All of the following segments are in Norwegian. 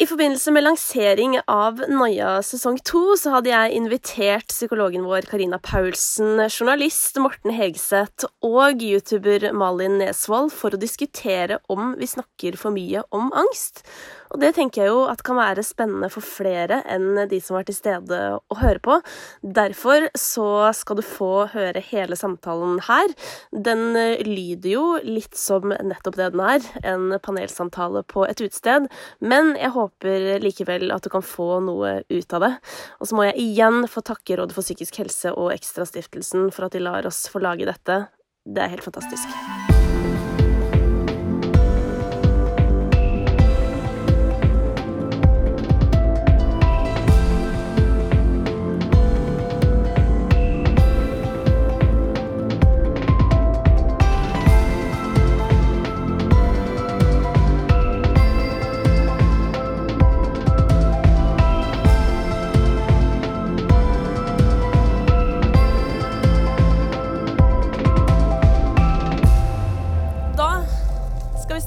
I forbindelse med lansering av Noia sesong to så hadde jeg invitert psykologen vår Karina Paulsen, journalist Morten Hegseth og youtuber Malin Nesvold for å diskutere om vi snakker for mye om angst. Og det tenker jeg jo at kan være spennende for flere enn de som var til stede og høre på. Derfor så skal du få høre hele samtalen her. Den eh, lyder jo litt som nettopp det den er, en panelsamtale på et utested, men jeg håper likevel at du kan få noe ut av det. Og så må jeg igjen få takke Rådet for psykisk helse og Ekstrastiftelsen for at de lar oss få lage dette. Det er helt fantastisk.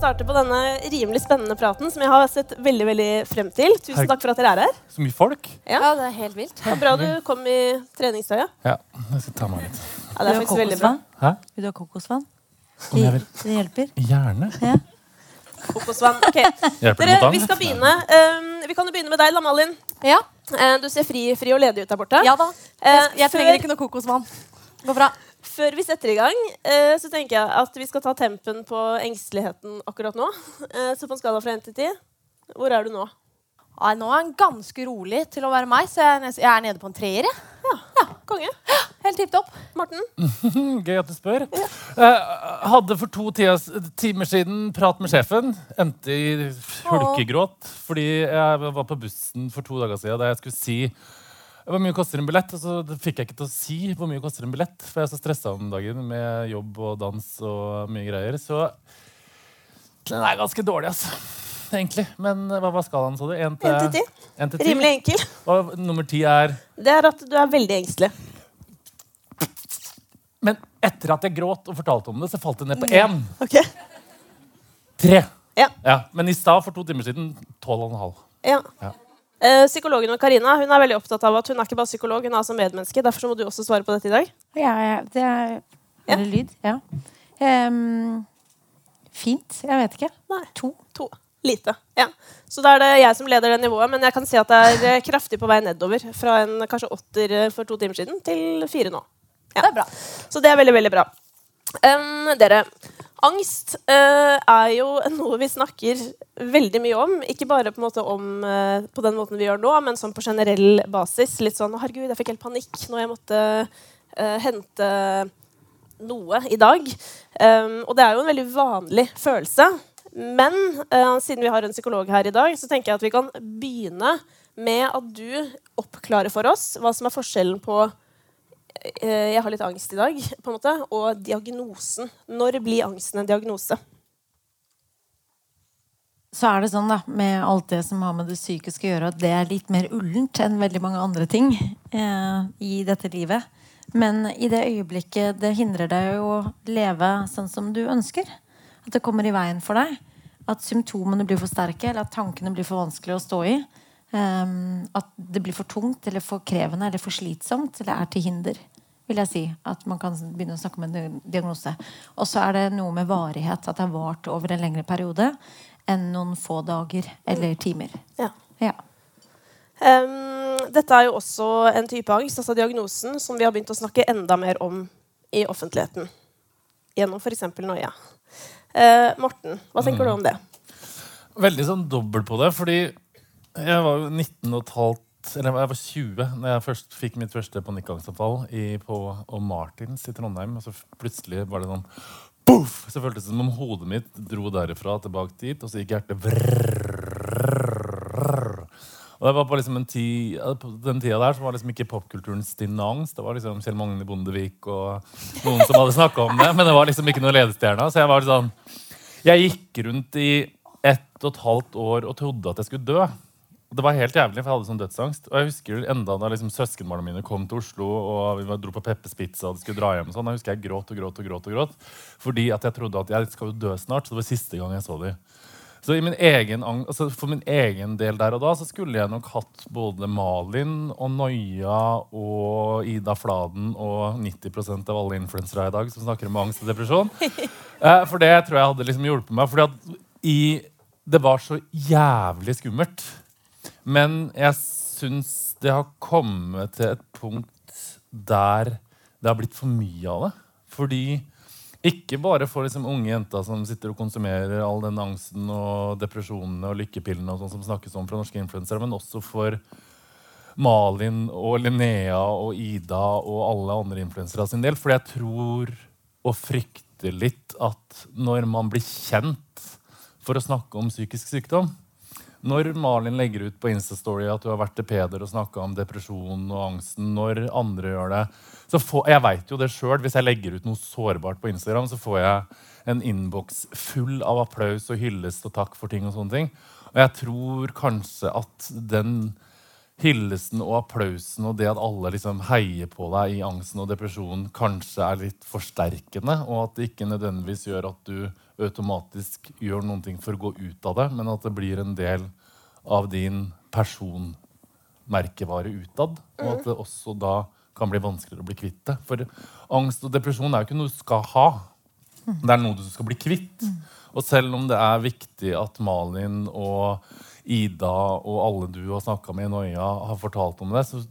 Starte på denne rimelig spennende praten som jeg har sett veldig veldig frem til. Tusen takk for at dere er her. Så mye folk. Ja, ja det er helt vilt. Det er bra du kom i treningstøyet. Ja, jeg skal ta meg litt. Ja, det er faktisk veldig bra. Hæ? Vil du ha kokosvann? Det, det hjelper. Gjerne. Ja. Kokosvann. Ok. Dere, vi skal begynne. Um, vi kan jo begynne med deg, da, Malin. Ja. Uh, du ser fri, fri, og ledig ut der borte. Ja da. Jeg, jeg trenger ikke noe kokosvann. Går bra. Før vi setter i gang, eh, så tenker jeg at vi skal ta tempen på engsteligheten akkurat nå. Eh, så på en skala fra 1 til 10, hvor er du nå? Ja, nå er den ganske rolig til å være meg, så jeg er nede på en treer. Ja. ja, konge. Ja, helt tipp topp. Morten? Gøy at du spør. Ja. Uh, hadde for to timer siden prat med sjefen. Endte i hulkegråt fordi jeg var på bussen for to dager siden da jeg skulle si hvor mye koster en billett? Og så fikk jeg ikke til å si hvor mye koster en billett, for jeg er så stressa om dagen med jobb og dans og mye greier. Så den er ganske dårlig, altså. Egentlig. Men hva var skalaen, sa du? 1 til 10. Rimelig enkel. Og nummer ti er Det er at du er veldig engstelig. Men etter at jeg gråt og fortalte om det, så falt det ned på én. Okay. Tre. Ja. ja. Men i stad, for to timer siden, tolv og en halv. Ja. Uh, psykologen Karina hun er veldig opptatt av at hun er ikke bare psykolog, hun er også medmenneske. Derfor må du også svare på dette i dag. Ja, ja det er, er det lyd. Ja. Um, fint. Jeg vet ikke. Nei. To. to. Lite. Ja. Så da er det jeg som leder det nivået, men jeg kan si at det er eh, kraftig på vei nedover. Fra en kanskje åtter eh, for to timer siden til fire nå. Ja. Det er bra. Så det er veldig, veldig bra. Um, dere, Angst uh, er jo noe vi snakker veldig mye om. Ikke bare på, om, uh, på, den måten vi gjør nå, men sånn på generell basis. Litt sånn 'Herregud, jeg fikk helt panikk når jeg måtte uh, hente noe i dag'. Um, og det er jo en veldig vanlig følelse. Men siden vi har en psykolog her i dag, så tenker jeg at vi kan begynne med at du oppklarer for oss hva som er forskjellen på Eh, jeg har litt angst i dag, på en måte, og diagnosen. Når blir angsten en diagnose? Så er det sånn da, med alt det som har med det psykiske å gjøre, at det er litt mer ullent enn veldig mange andre ting eh, i dette livet. Men i det øyeblikket det hindrer deg å leve sånn som du ønsker, at det kommer i veien for deg, at symptomene blir for sterke, eller at tankene blir for vanskelig å stå i, Um, at det blir for tungt eller for krevende eller for slitsomt eller er til hinder. vil jeg si, At man kan begynne å snakke om en diagnose. Og så er det noe med varighet. At det har vart over en lengre periode enn noen få dager eller timer. Ja. ja. Um, dette er jo også en type angst, altså diagnosen, som vi har begynt å snakke enda mer om i offentligheten. Gjennom f.eks. Noia. Uh, Morten, hva tenker mm. du om det? Veldig sånn dobbelt på det. fordi jeg var jo 19 og et halvt eller jeg var 20 da jeg først fikk mitt første panikkangstavfall på og Martins i Trondheim. Og så plutselig var det sånn Boff! Så føltes det som om hodet mitt dro derifra tilbake dit, og så gikk hjertet vrrr, Og det var på liksom en tid, på den tida der så var liksom ikke popkulturen stinans. Det var liksom Kjell Magne Bondevik og noen som hadde snakka om det. Men det var liksom ikke noe ledestjerne. Så jeg var sånn Jeg gikk rundt i ett og et halvt år og trodde at jeg skulle dø. Det var helt jævlig, for jeg hadde sånn dødsangst. Og jeg husker enda da liksom, søskenbarna mine kom til Oslo og vi dro på Peppers Pizza og de skulle dra hjem og sånn, da husker jeg gråt og gråt og gråt. og gråt Fordi at jeg trodde at jeg skal jo dø snart. Så det var siste gang jeg så dem. Så i min egen, altså for min egen del der og da så skulle jeg nok hatt både Malin og Noia og Ida Fladen og 90% av alle influensere i dag som snakker om angst og depresjon. Eh, for det tror jeg hadde liksom hjulpet meg. Fordi at i, det var så jævlig skummelt. Men jeg syns det har kommet til et punkt der det har blitt for mye av det. Fordi ikke bare for liksom unge jenter som sitter og konsumerer all den angsten og depresjonene og lykkepillene og sånn som snakkes om fra norske influensere, men også for Malin og Linnea og Ida og alle andre influensere sin del. For jeg tror og frykter litt at når man blir kjent for å snakke om psykisk sykdom Når Malin legger ut på Instastory at du har vært til Peder og snakka om depresjon og angsten, når andre gjør det så får, Jeg vet jo det sjøl. Hvis jeg legger ut noe sårbart på Instagram, så får jeg en innboks full av applaus og hyllest og takk for ting og sånne ting. Og jeg tror kanskje at den hyllesten og applausen og det at alle liksom heier på deg i angsten og depresjonen, kanskje er litt forsterkende, og at det ikke nødvendigvis gjør at du automatisk gjør noen ting for å gå ut av det, men at det blir en del av din personmerkevare utad. Og at det også da kan bli vanskeligere å bli kvitt det. For angst og depresjon er jo ikke noe du skal ha. Det er noe du skal bli kvitt. Og selv om det er viktig at Malin og Ida og alle du har snakka med i Noia, har fortalt om det, så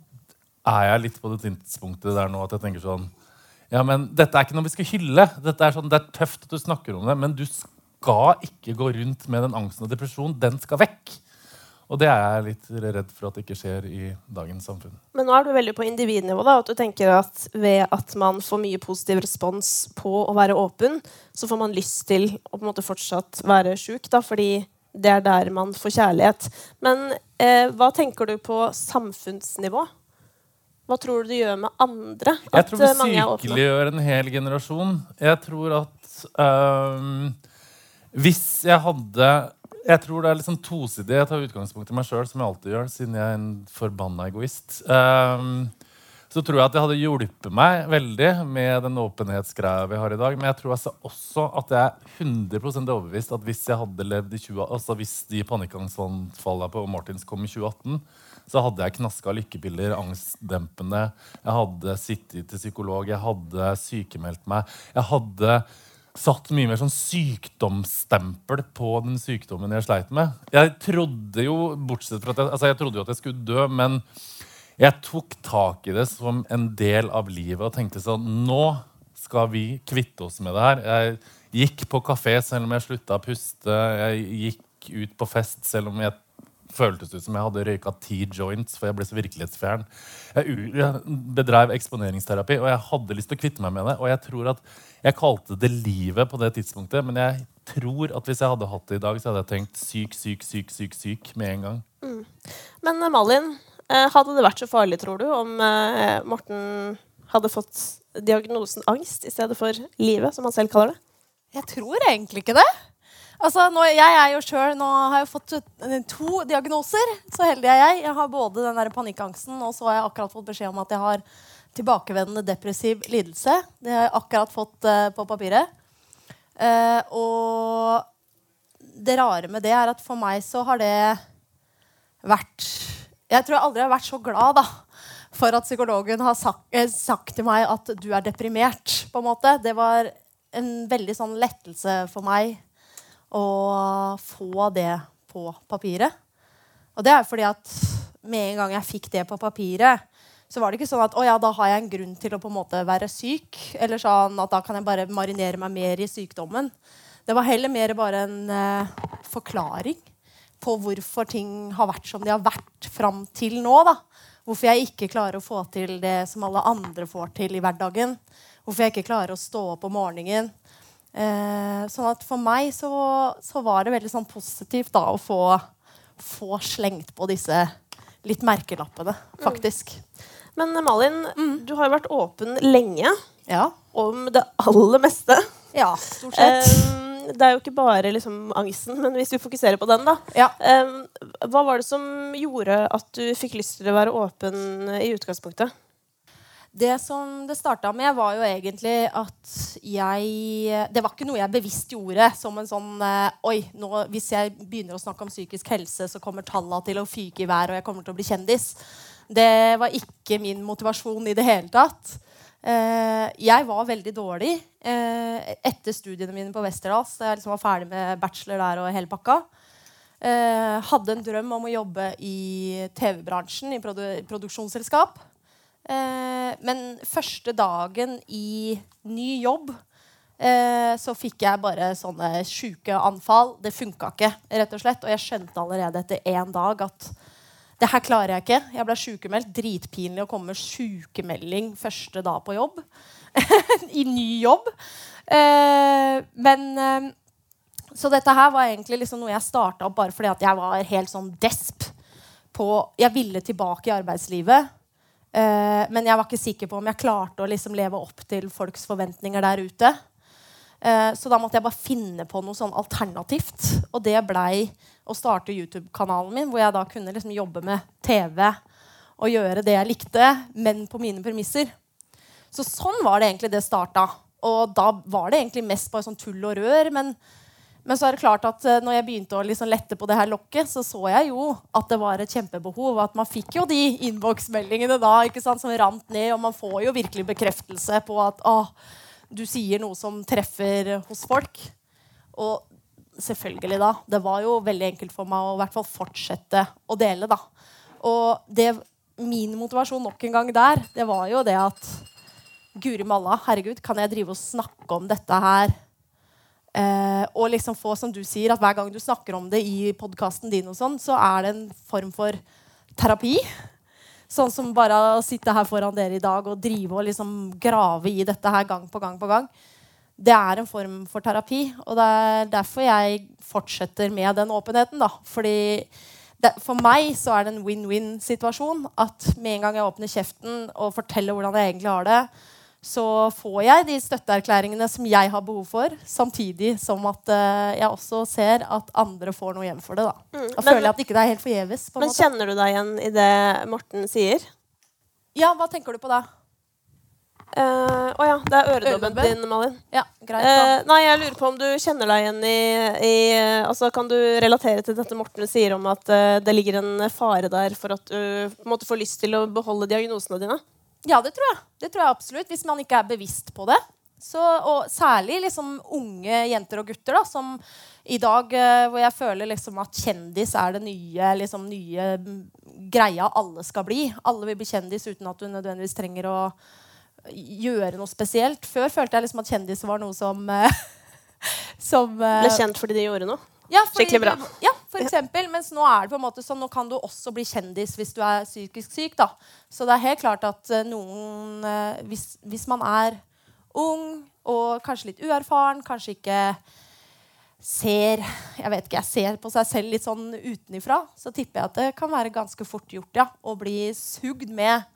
er jeg litt på det tidspunktet der nå at jeg tenker sånn Ja, men dette er ikke noe vi skal hylle. Dette er sånn, Det er tøft at du snakker om det, men du skal ikke gå rundt med den angsten og depresjonen. Den skal vekk. Og det er jeg litt redd for at det ikke skjer i dagens samfunn. Men nå er du veldig på individnivå. da, at du tenker at Ved at man får mye positiv respons på å være åpen, så får man lyst til å på en måte fortsatt være sjuk. Fordi det er der man får kjærlighet. Men eh, hva tenker du på samfunnsnivå? Hva tror du det gjør med andre? Jeg tror vi eh, sykeliggjør en hel generasjon. Jeg tror at um, Hvis jeg hadde Jeg tror det er litt sånn tosidig. Jeg tar utgangspunkt i meg sjøl, som jeg alltid gjør, siden jeg er en forbanna egoist. Um, så tror jeg at det hadde hjulpet meg veldig med den åpenhetsgreia vi har i dag. Men jeg tror altså også at jeg er 100% overbevist at hvis jeg hadde levd i 20, altså hvis de panikkangstanfallene på Martins kom i 2018, så hadde jeg knaska lykkepiller, angstdempende. Jeg hadde sittet til psykolog, jeg hadde sykemeldt meg. Jeg hadde satt mye mer sånn sykdomsstempel på den sykdommen jeg sleit med. Jeg trodde jo bortsett fra at jeg, altså jeg trodde jo at jeg skulle dø, men jeg tok tak i det som en del av livet og tenkte sånn Nå skal vi kvitte oss med det her. Jeg gikk på kafé selv om jeg slutta å puste. Jeg gikk ut på fest selv om jeg føltes ut som jeg hadde røyka ti joints, for jeg ble så virkelighetsfjern. Jeg, bedrev eksponeringsterapi, og jeg hadde lyst til å kvitte meg med det. Og jeg tror at jeg kalte det livet på det tidspunktet, men jeg tror at hvis jeg hadde hatt det i dag, så hadde jeg tenkt syk, syk, syk, syk, syk med en gang. Men eh, Malin, eh, hadde det vært så farlig, tror du, om eh, Morten hadde fått diagnosen angst i stedet for livet, som han selv kaller det? Jeg tror egentlig ikke det. Altså, nå, jeg er jo selv, Nå har jeg fått eh, to diagnoser. Så heldig er jeg. Jeg har både den der panikkangsten, og så har jeg akkurat fått beskjed om at jeg har tilbakevendende depressiv lidelse. Det har jeg akkurat fått uh, på papiret. Uh, og det rare med det er at for meg så har det vært Jeg tror jeg aldri har vært så glad da, for at psykologen har sagt, eh, sagt til meg at du er deprimert. på en måte. Det var en veldig sånn lettelse for meg å få det på papiret. Og det er fordi at med en gang jeg fikk det på papiret, så var det ikke sånn at å ja, da har jeg en grunn til å på en måte være syk. Eller sånn at da kan jeg bare marinere meg mer i sykdommen. Det var heller mer bare en eh, forklaring på hvorfor ting har vært som de har vært fram til nå. da. Hvorfor jeg ikke klarer å få til det som alle andre får til i hverdagen. Hvorfor jeg ikke klarer å stå opp om morgenen. Eh, sånn at for meg så, så var det veldig sånn positivt da å få, få slengt på disse litt merkelappene, faktisk. Men Malin, Malin, du har jo vært åpen lenge Ja. om det aller meste. ja, stort sett. Eh, det er jo ikke bare liksom angsten, men hvis vi fokuserer på den, da. Ja. Eh, hva var det som gjorde at du fikk lyst til å være åpen i utgangspunktet? Det som det starta med, var jo egentlig at jeg Det var ikke noe jeg bevisst gjorde som en sånn eh, Oi, nå, hvis jeg begynner å snakke om psykisk helse, så kommer tallene til å fyke i været, og jeg kommer til å bli kjendis. Det var ikke min motivasjon i det hele tatt. Eh, jeg var veldig dårlig eh, etter studiene mine på Westerdals. Jeg liksom var ferdig med bachelor der og hele pakka. Hadde en drøm om å jobbe i TV-bransjen, i produ produksjonsselskap. Eh, men første dagen i ny jobb eh, så fikk jeg bare sånne sjuke anfall. Det funka ikke, rett og slett. Og jeg skjønte allerede etter én dag at det her klarer jeg ikke. Jeg ble sykemeldt. Dritpinlig å komme med sykemelding første dag på jobb. I ny jobb. Eh, men eh, Så dette her var egentlig liksom noe jeg starta opp bare fordi at jeg var helt sånn desp på Jeg ville tilbake i arbeidslivet. Eh, men jeg var ikke sikker på om jeg klarte å liksom leve opp til folks forventninger der ute. Eh, så da måtte jeg bare finne på noe sånn alternativt. Og det blei å starte YouTube-kanalen min, hvor jeg da kunne liksom jobbe med TV og gjøre det jeg likte, men på mine premisser. Så sånn var det egentlig det starta. Og da var det egentlig mest bare sånn tull og rør. Men, men så er det klart at uh, når jeg begynte å liksom lette på det her lokket, så så jeg jo at det var et kjempebehov. At man fikk jo de innboksmeldingene da ikke sant, som rant ned, og man får jo virkelig bekreftelse på at å, du sier noe som treffer hos folk. Og selvfølgelig, da. Det var jo veldig enkelt for meg å i hvert fall fortsette å dele, da. Og det, min motivasjon nok en gang der, det var jo det at Guri malla, herregud, kan jeg drive og snakke om dette her? Eh, og liksom få, som du sier, at hver gang du snakker om det i podkasten din, og sånn, så er det en form for terapi. Sånn som bare å sitte her foran dere i dag og drive og liksom grave i dette her gang på gang på gang. Det er en form for terapi, og det er derfor jeg fortsetter med den åpenheten. da. Fordi det, for meg så er det en win-win-situasjon. At med en gang jeg åpner kjeften og forteller hvordan jeg egentlig har det, så får jeg de støtteerklæringene som jeg har behov for, samtidig som at uh, jeg også ser at andre får noe igjen for det. Da, Mm, da men- føler jeg at ikke det er helt forgjeves. Men måte. kjenner du deg igjen i det Morten sier? Ja, hva tenker du på da? Å uh, oh ja, det er øredobben din, Malin. Ja, greit. Eh, nei, jeg lurer på om du kjenner deg igjen i, i Altså, Kan du relatere til dette Morten sier om at eh, det ligger en fare der for at du på en måte får lyst til å beholde diagnosene dine? Ja, det tror jeg. Det tror jeg absolutt, Hvis man ikke er bevisst på det. Så, og særlig liksom unge jenter og gutter da, som i dag eh, hvor jeg føler liksom at kjendis er det nye, liksom, nye mm, greia alle skal bli. Alle vil bli kjendis uten at du nødvendigvis trenger å gjøre noe spesielt. Før følte jeg liksom at kjendis var noe som eh, som eh, Ble kjent fordi de gjorde noe? ja, fordi Skikkelig bra. Ja, for eksempel. Mens nå er det på en måte sånn, nå kan du også bli kjendis hvis du er psykisk syk. da. Så det er helt klart at eh, noen eh, hvis, hvis man er ung og kanskje litt uerfaren, kanskje ikke ser jeg vet ikke, jeg ser på seg selv litt sånn utenifra, så tipper jeg at det kan være ganske fort gjort ja, å bli sugd med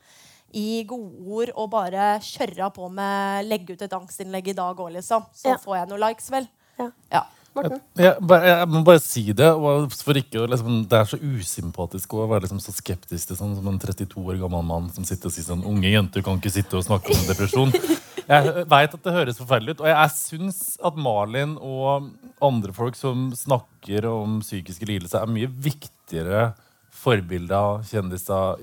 i godord og bare kjøre på med legge ut et angstinnlegg i dag òg, liksom. Så Ja. får jeg noen likes, vel. Ja. Ja. Morten? Jeg, jeg, jeg må bare si det. For ikke, liksom, det er så usympatisk å være liksom så skeptisk til sånn som en 32 år gammel mann som sitter og sier sånn Unge jenter kan ikke sitte og snakke om depresjon. Jeg veit at det høres forferdelig ut, og jeg syns at Malin og andre folk som snakker om psykiske lidelser, er mye viktigere forbilder, kjendiser,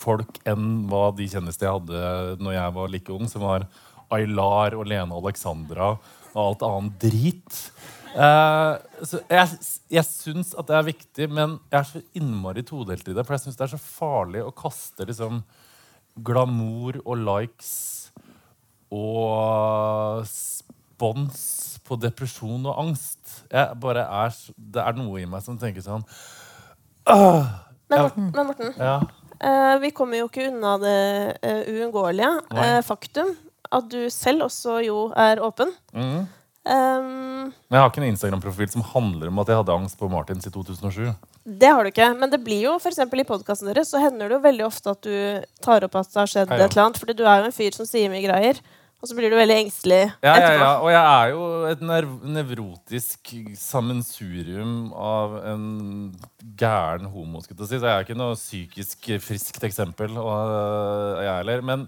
folk enn hva de kjendisene jeg hadde når jeg var like ung, som var Aylar og Lene Alexandra og alt annet drit. Uh, så jeg, jeg syns at det er viktig, men jeg er så innmari todelt i det. For jeg syns det er så farlig å kaste liksom glamour og likes og spons på depresjon og angst. Jeg bare er, det er noe i meg som tenker sånn uh, Men. Morten, men Morten Ja. Uh, vi kommer jo ikke unna det uh, uunngåelige eh, faktum at du selv også jo er åpen. Mm. Um, jeg har ikke en Instagram-profil som handler om at jeg hadde angst på Martins i 2007. det har du ikke. Men det blir jo for i podkasten deres så hender det jo veldig ofte at du tar opp at det har skjedd Ja, ja. et eller annet. Fordi du er jo en fyr som sier mye greier. Og så blir du veldig engstelig Ja, ja, etterpå. ja. Og jeg er jo et nerv nevrotisk sammensurium av en gæren homo, skulle jeg si. Så jeg er ikke noe psykisk friskt eksempel, og øh, jeg heller. Men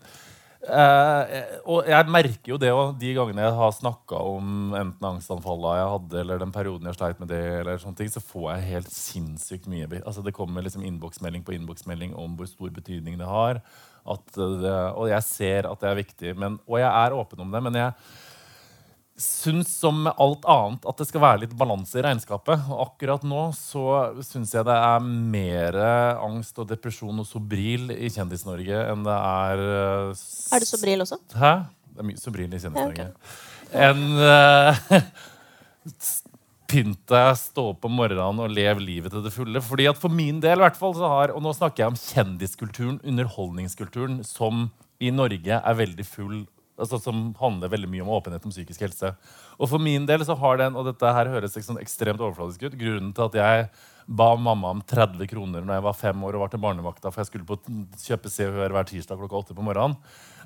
eh, Og jeg merker jo det òg de gangene jeg har snakka om enten angstanfalla jeg hadde, eller den perioden jeg sleit med det, eller sånne ting, så får jeg helt sinnssykt mye Altså Det kommer liksom innboksmelding på innboksmelding om hvor stor betydning det har. Det, og jeg ser at det er viktig, men, og jeg er åpen om det. Men jeg syns som med alt annet at det skal være litt balanse i regnskapet. Og akkurat nå så syns jeg det er mer angst og depresjon og sobril i Kjendis-Norge enn det er eh, Er det sobril også? Hæ? Det er mye sobril i Kjendis-Norge. Ja, Enn uh, Pynt deg, stå opp om morgenen og lev livet til det fulle. Fordi at For min del, i hvert fall, så har Og nå snakker jeg om kjendiskulturen, underholdningskulturen, som i Norge er veldig full altså Som handler veldig mye om åpenhet om psykisk helse. Og for min del så har den, og dette her høres sånn ekstremt overfladisk ut, grunnen til at jeg ba mamma om 30 kroner når jeg var fem år og var til barnevakta, for jeg skulle på kjøpe Se og Hør hver tirsdag klokka åtte på morgenen,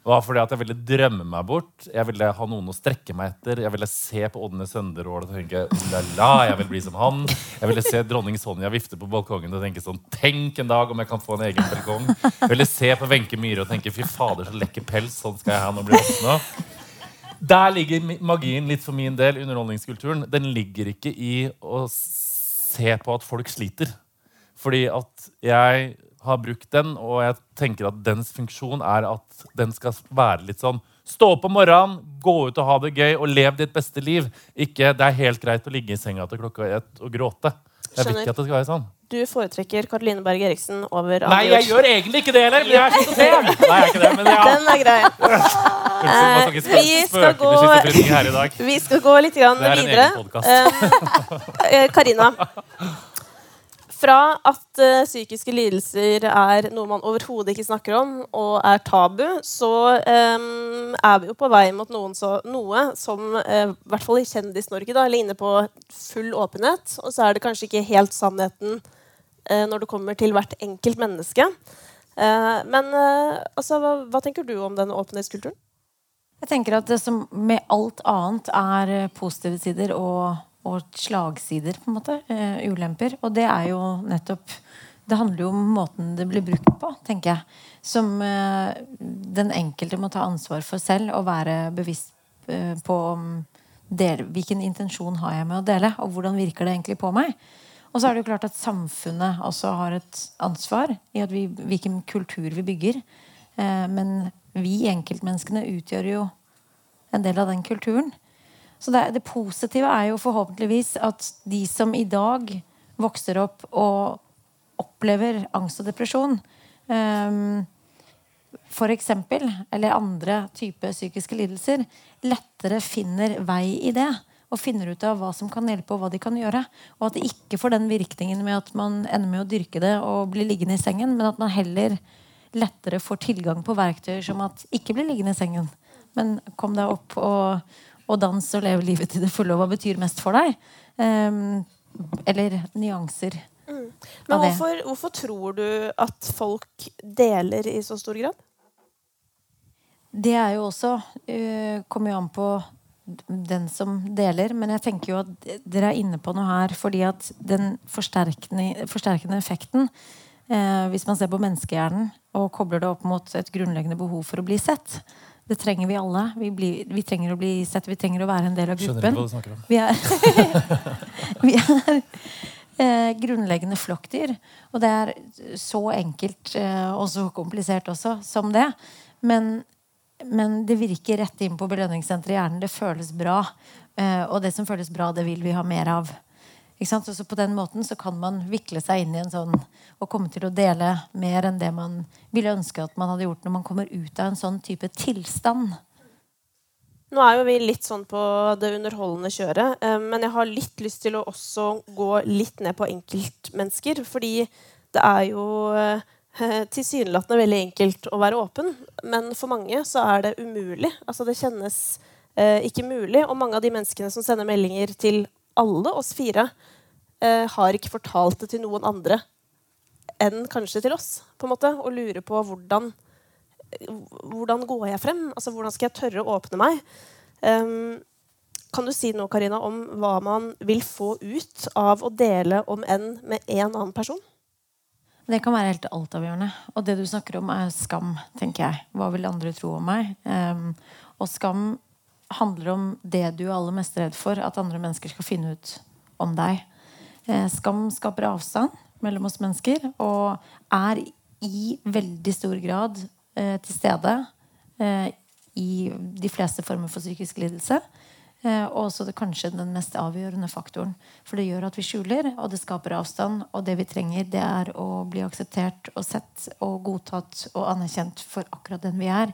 var fordi at jeg ville drømme meg bort. Jeg ville ha noen å strekke meg etter. Jeg ville se på Ådne Sønderål og tenke la la, jeg vil bli som han. Jeg ville se dronning Sonja vifte på balkongen og tenke sånn Tenk en dag om jeg kan få en egen balkong. Jeg ville se på Wenche Myhre og tenke fy fader, så lekker pels. Sånn skal jeg ha når jeg blir voksen òg. Der ligger magien litt for min del. Underholdningskulturen. Den ligger ikke i å se på at folk sliter. Fordi at jeg har brukt den, og jeg tenker at dens funksjon er at den skal være litt sånn Stå opp om morgenen, gå ut og ha det gøy, og lev ditt beste liv. Ikke det er helt greit å ligge i senga til klokka ett og gråte. Jeg vil ikke at det skal være sånn. Du foretrekker Karoline Berg Eriksen over Nei, jeg gjør egentlig ikke det heller! Men jeg er så pen! Nei, jeg er ikke det, men ja. Den er grei. Unnskyld, skal Eh, vi skal gå- her i dag. Vi skal gå litt grann Det er en videre. egen podcast. Eh, eh, Karina. Fra at uh, psykiske lidelser er noe man overhodet ikke snakker om, og er tabu, så um, er vi jo på vei mot så, noe som uh, i hvert fall i Kjendis-Norge ligner på full åpenhet. Og så er det kanskje ikke helt sannheten uh, når det kommer til hvert enkelt menneske. Men altså, hva, hva tenker du om denne åpenhetskulturen? Jeg tenker at det som med alt annet er positive sider og, og slagsider, på en måte. eh, ulemper. Og det er jo nettopp Det handler jo om måten det blir brukt på, tenker jeg. Som eh, den enkelte må ta ansvar for selv og være bevisst eh, på del, hvilken intensjon har jeg med å dele, og hvordan virker det egentlig på meg. Og så er det jo klart at samfunnet også har et ansvar i vi, hvilken kultur vi bygger. Eh, men vi enkeltmenneskene utgjør jo en del av den kulturen. Så det, det positive er jo forhåpentligvis at de som i dag vokser opp og opplever angst og depresjon, um, for eksempel, eller andre typer psykiske lidelser, lettere finner vei i det. Og finner ut av hva som kan hjelpe, og hva de kan gjøre. Og at det ikke får den virkningen med at man ender med å dyrke det og bli liggende i sengen, men at man heller lettere får tilgang på verktøyer som at ikke bli liggende i sengen, men kom deg opp og, og danse og leve livet til det fulle. Og hva betyr mest for deg? Um, eller nyanser. Men av det. hvorfor, hvorfor tror du at folk deler i så stor grad? Det er jo også uh, Kommer jo an på den som deler. Men jeg tenker jo at dere er inne på noe her fordi at den forsterkende, forsterkende effekten eh, Hvis man ser på menneskehjernen og kobler det opp mot et grunnleggende behov for å bli sett Det trenger vi alle. Vi, blir, vi trenger å bli sett. Vi trenger å være en del av gruppen. Skjønner ikke hva du snakker om. Vi er, vi er eh, grunnleggende flokkdyr. Og det er så enkelt eh, og så komplisert også som det. Men, men det virker rett inn på belønningssenteret i hjernen. Det føles bra. Eh, og det som føles bra, det vil vi ha mer av. Så på den måten så kan man vikle seg inn i en sånn og komme til å dele mer enn det man ville ønske at man hadde gjort når man kommer ut av en sånn type tilstand. Nå er jo vi litt sånn på det underholdende kjøret, eh, men jeg har litt lyst til å også gå litt ned på enkeltmennesker. Fordi det er jo eh, tilsynelatende veldig enkelt å være åpen, men for mange så er det umulig. Altså det kjennes eh, ikke mulig. Og mange av de menneskene som sender meldinger til alle oss fire, eh, har ikke fortalt det til noen andre enn kanskje til oss, på en måte, og lurer på hvordan hvordan går jeg frem? Altså, hvordan skal jeg tørre å åpne meg? Um, kan du si noe Karina, om hva man vil få ut av å dele om enn med en annen person? Det kan være helt altavgjørende. Og det du snakker om, er skam, tenker jeg. Hva vil andre tro om meg? Um, og skam handler om det du er aller mest redd for at andre mennesker skal finne ut om deg. Eh, skam skaper avstand mellom oss mennesker og er i veldig stor grad eh, til stede eh, i de fleste former for psykisk lidelse. Eh, og også det, kanskje den mest avgjørende faktoren. For det gjør at vi skjuler, og det skaper avstand. Og det vi trenger, det er å bli akseptert og sett og godtatt og anerkjent for akkurat den vi er.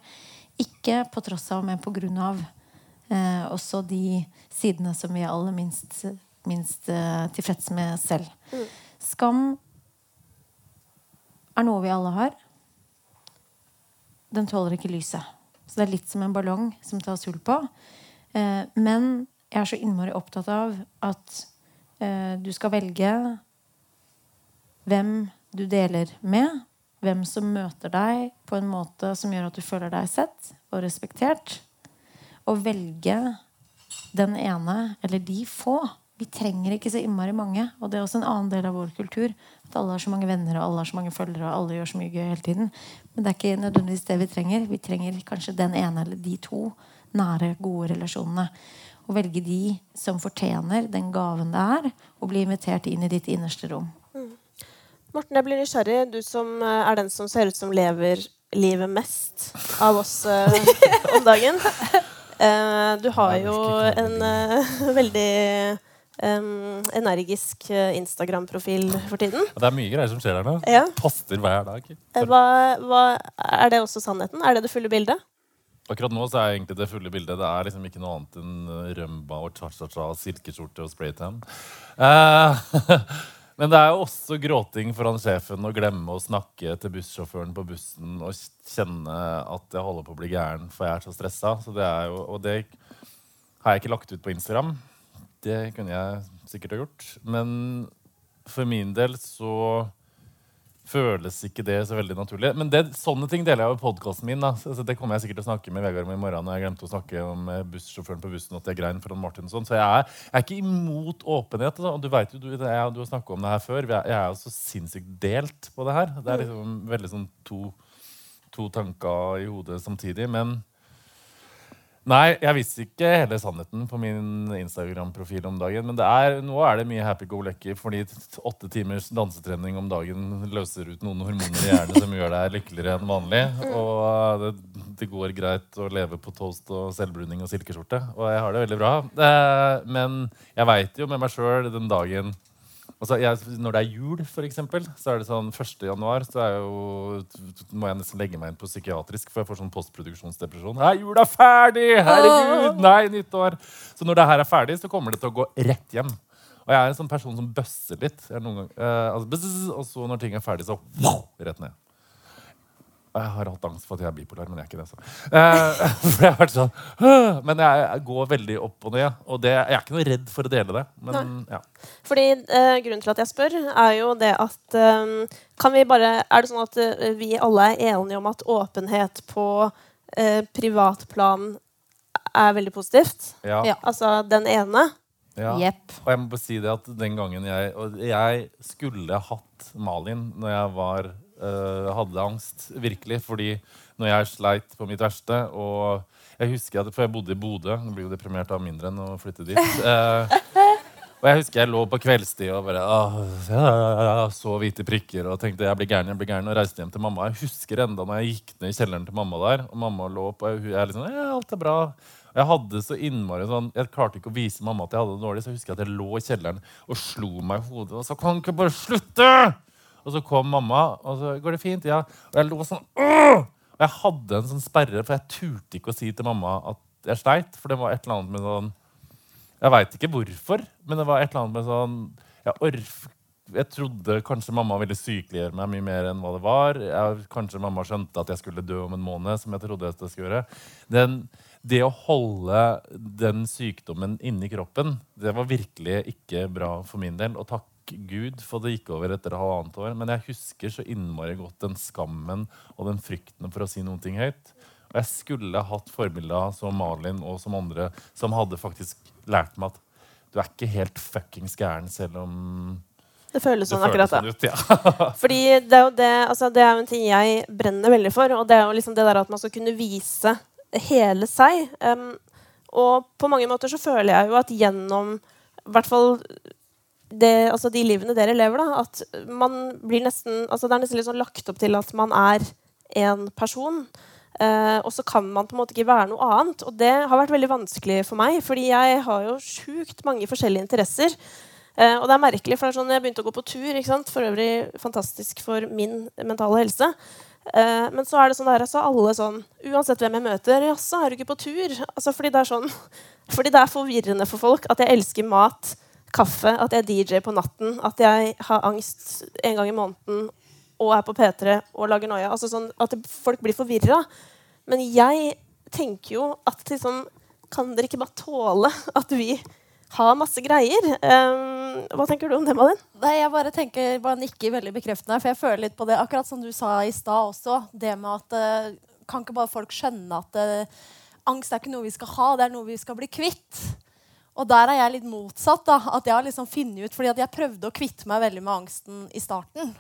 Ikke på tross av, men på grunn av. Eh, også de sidene som vi er aller minst, minst eh, tilfreds med selv. Mm. Skam er noe vi alle har. Den tåler ikke lyset. Så det er litt som en ballong som tas hull på. Eh, men jeg er så innmari opptatt av at eh, du skal velge hvem du deler med. Hvem som møter deg på en måte som gjør at du føler deg sett og respektert. Og velge den ene eller de få vi trenger ikke så innmari mange. Og det er også en annen del av vår kultur. At alle har så mange venner og alle har så mange følgere og alle gjør så mye gøy hele tiden. Men det er ikke nødvendigvis det vi trenger. Vi trenger kanskje den ene eller de to nære, gode relasjonene. Og velge de som fortjener den gaven det er å bli invitert inn i ditt innerste rom. Mm. Morten, jeg blir nysgjerrig. Du som eh, er den som ser ut som lever livet mest av oss uh, om dagen. Uh, du har jo en uh, veldig um, energisk eh, Instagram-profil for tiden. Det er mye greier som skjer her nå. Ja. Poster hver dag. Eh, hva, hva, er det også sannheten? Er det det fulle bildet? Akkurat nå så er egentlig det fulle bildet Det er liksom ikke noe annet enn eh, rømba og cha-cha-cha, silkeskjorte og spraytan. Uh, men det er jo også gråting foran sjefen å glemme å snakke til bussjåføren på bussen og kjenne at jeg holder på å bli gæren, for jeg er så stressa. Så det er jo, og det har jeg ikke lagt ut på Instagram. Det kunne jeg sikkert ha gjort. Men for min del så føles ikke det så veldig naturlig. Men det, sånne ting deler jeg i podkasten min. Da. Så det kommer jeg sikkert til å snakke med Vegard om i morgen. når jeg glemte å snakke om eh, bussjåføren på bussen at jeg grein foran Martin. og sånn. Så jeg er, jeg er, ikke imot åpenhet. Da. Og du vet jo, du, jeg, du har snakka om det her før. Jeg er jo så sinnssykt delt på det her. Det er liksom veldig sånn to, to tanker i hodet samtidig. Men Nei, jeg visste ikke hele sannheten på min Instagram-profil om dagen. Men er, nå er det mye happy go lucky, fordi åtte timers dansetrening om dagen løser ut noen hormoner i hjernen som gjør deg lykkeligere enn vanlig. Og det, det, går greit å leve på toast og selvbruning og silkeskjorte. Og jeg har det veldig bra. Eh, men jeg veit jo med meg sjøl den dagen Altså, jeg, når det er jul, for eksempel, så er det sånn 1. januar så er jo, må jeg nesten legge meg inn på psykiatrisk, for jeg får sånn postproduksjonsdepresjon. Er jula ferdig? Herregud! Nei, nyttår! Så når det her er ferdig, så kommer det til å gå rett hjem. Og jeg er en sånn person som bøsser litt. Gang, eh, altså, bzz, og så når ting er ferdig, så wow, rett ned. Jeg har hatt angst for at jeg er bipolar, men jeg er ikke det. Så. Eh, for jeg har vært sånn Men jeg, jeg, går veldig opp og ned. Og det, jeg er ikke noe redd for å dele det. Men, ja. Fordi eh, Grunnen til at jeg spør, er jo det at eh, Kan vi bare Er det sånn at uh, vi alle er enige om at åpenhet på uh, privatplan er veldig positivt? Ja. ja. Altså den ene? Ja. Yep. Og jeg må bare si det at den gangen jeg Og jeg skulle hatt Malin når jeg var hadde angst, virkelig. Fordi når jeg sleit på mitt verste og jeg husker at, For jeg bodde i Bodø. Nå blir jo deprimert av mindre enn å flytte dit. Uh, og jeg husker jeg lå på kveldstid og bare ja, så hvite prikker og tenkte jeg blir gæren, jeg blir gæren, og reiste hjem til mamma. Jeg husker enda når jeg gikk ned i kjelleren til mamma der, og mamma lå på og jeg, jeg liksom, ja, alt er bra. Og jeg hadde så innmari sånn, jeg klarte ikke å vise mamma at jeg hadde det dårlig, så jeg husker at jeg lå i kjelleren og slo meg i hodet og sa kan du ikke bare slutte? Og så kom mamma, og så går det fint. ja. Og jeg lå sånn Åh! Og jeg hadde en sånn sperre, for jeg turte ikke å si til mamma at jeg sleit. For det var et eller annet med sånn Jeg veit ikke hvorfor, men det var et eller annet med sånn Jeg, orf, jeg trodde kanskje mamma ville sykeliggjøre meg mye mer enn hva det var. Jeg, kanskje mamma skjønte at jeg skulle dø om en måned, som jeg trodde jeg skulle gjøre. Den, det å holde den sykdommen inni kroppen, det var virkelig ikke bra for min del. Og takk gud, for det gikk over etter halvannet år. Men jeg husker så innmari godt den skammen og den frykten for å si noen ting høyt. Og jeg skulle hatt forbilder som Malin og som andre som hadde faktisk lært meg at du er ikke helt fuckings gæren selv om Det føles sånn akkurat da. sånn ut. Ja. Fordi det er jo det, altså det er jo en ting jeg brenner veldig for, og det er jo liksom det der at man skal kunne vise hele seg. Um, og på mange måter så føler jeg jo at gjennom i hvert fall det, altså de livene dere lever, da, at man blir nesten altså Det er nesten litt sånn lagt opp til at man er en person. Eh, og så kan man på en måte ikke være noe annet. Og det har vært veldig vanskelig for meg, fordi jeg har jo sjukt mange forskjellige interesser. Eh, og det er merkelig, for det er sånn jeg begynte å gå på tur. For øvrig fantastisk for min mentale helse. Eh, men så er det sånn der, altså alle sånn Uansett hvem jeg møter, jaså, er du ikke på tur? Altså, fordi det er sånn Fordi det er forvirrende for folk at jeg elsker mat, kaffe, at jeg DJ på natten, at jeg har angst en gang i måneden og er på P3 og lager noia. Altså sånn at folk blir forvirra. Men jeg tenker jo at liksom Kan dere ikke bare tåle at vi har masse greier? Um, hva tenker du om det, Malin? Nei, jeg bare tenker, bare nikker veldig bekreftende, for jeg føler litt på det. Akkurat som du sa i stad også. Det med at eh, Kan ikke bare folk skjønne at uh, angst er ikke noe vi skal ha, det er noe vi skal bli kvitt? Og der er jeg litt motsatt. da, at jeg har liksom funnet ut, fordi at jeg prøvde å kvitte meg veldig med angsten i starten.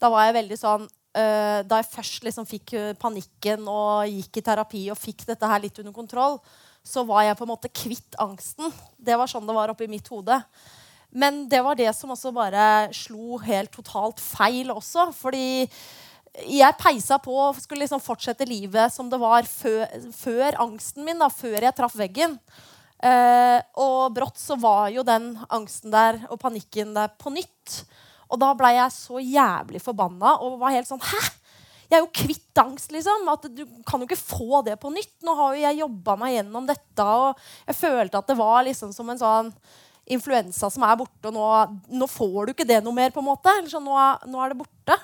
Da var jeg veldig sånn øh, Da jeg først liksom fikk øh, panikken og gikk i terapi og fikk dette her litt under kontroll, så var jeg på en måte kvitt angsten. Det var sånn det var oppi mitt hode. Men det var det som også bare slo helt totalt feil også. Fordi jeg peisa på og skulle liksom fortsette livet som det var før, før angsten min. da, Før jeg traff veggen. Eh, og brått så var jo den angsten der og panikken der på nytt. Og da blei jeg så jævlig forbanna og var helt sånn Hæ? Jeg er jo kvitt angst, liksom. At du kan jo ikke få det på nytt. Nå har jo jeg jobba meg gjennom dette, og jeg følte at det var liksom som en sånn influensa som er borte, og nå, nå får du ikke det noe mer, på en måte. Eller sånn, nå, nå er det borte.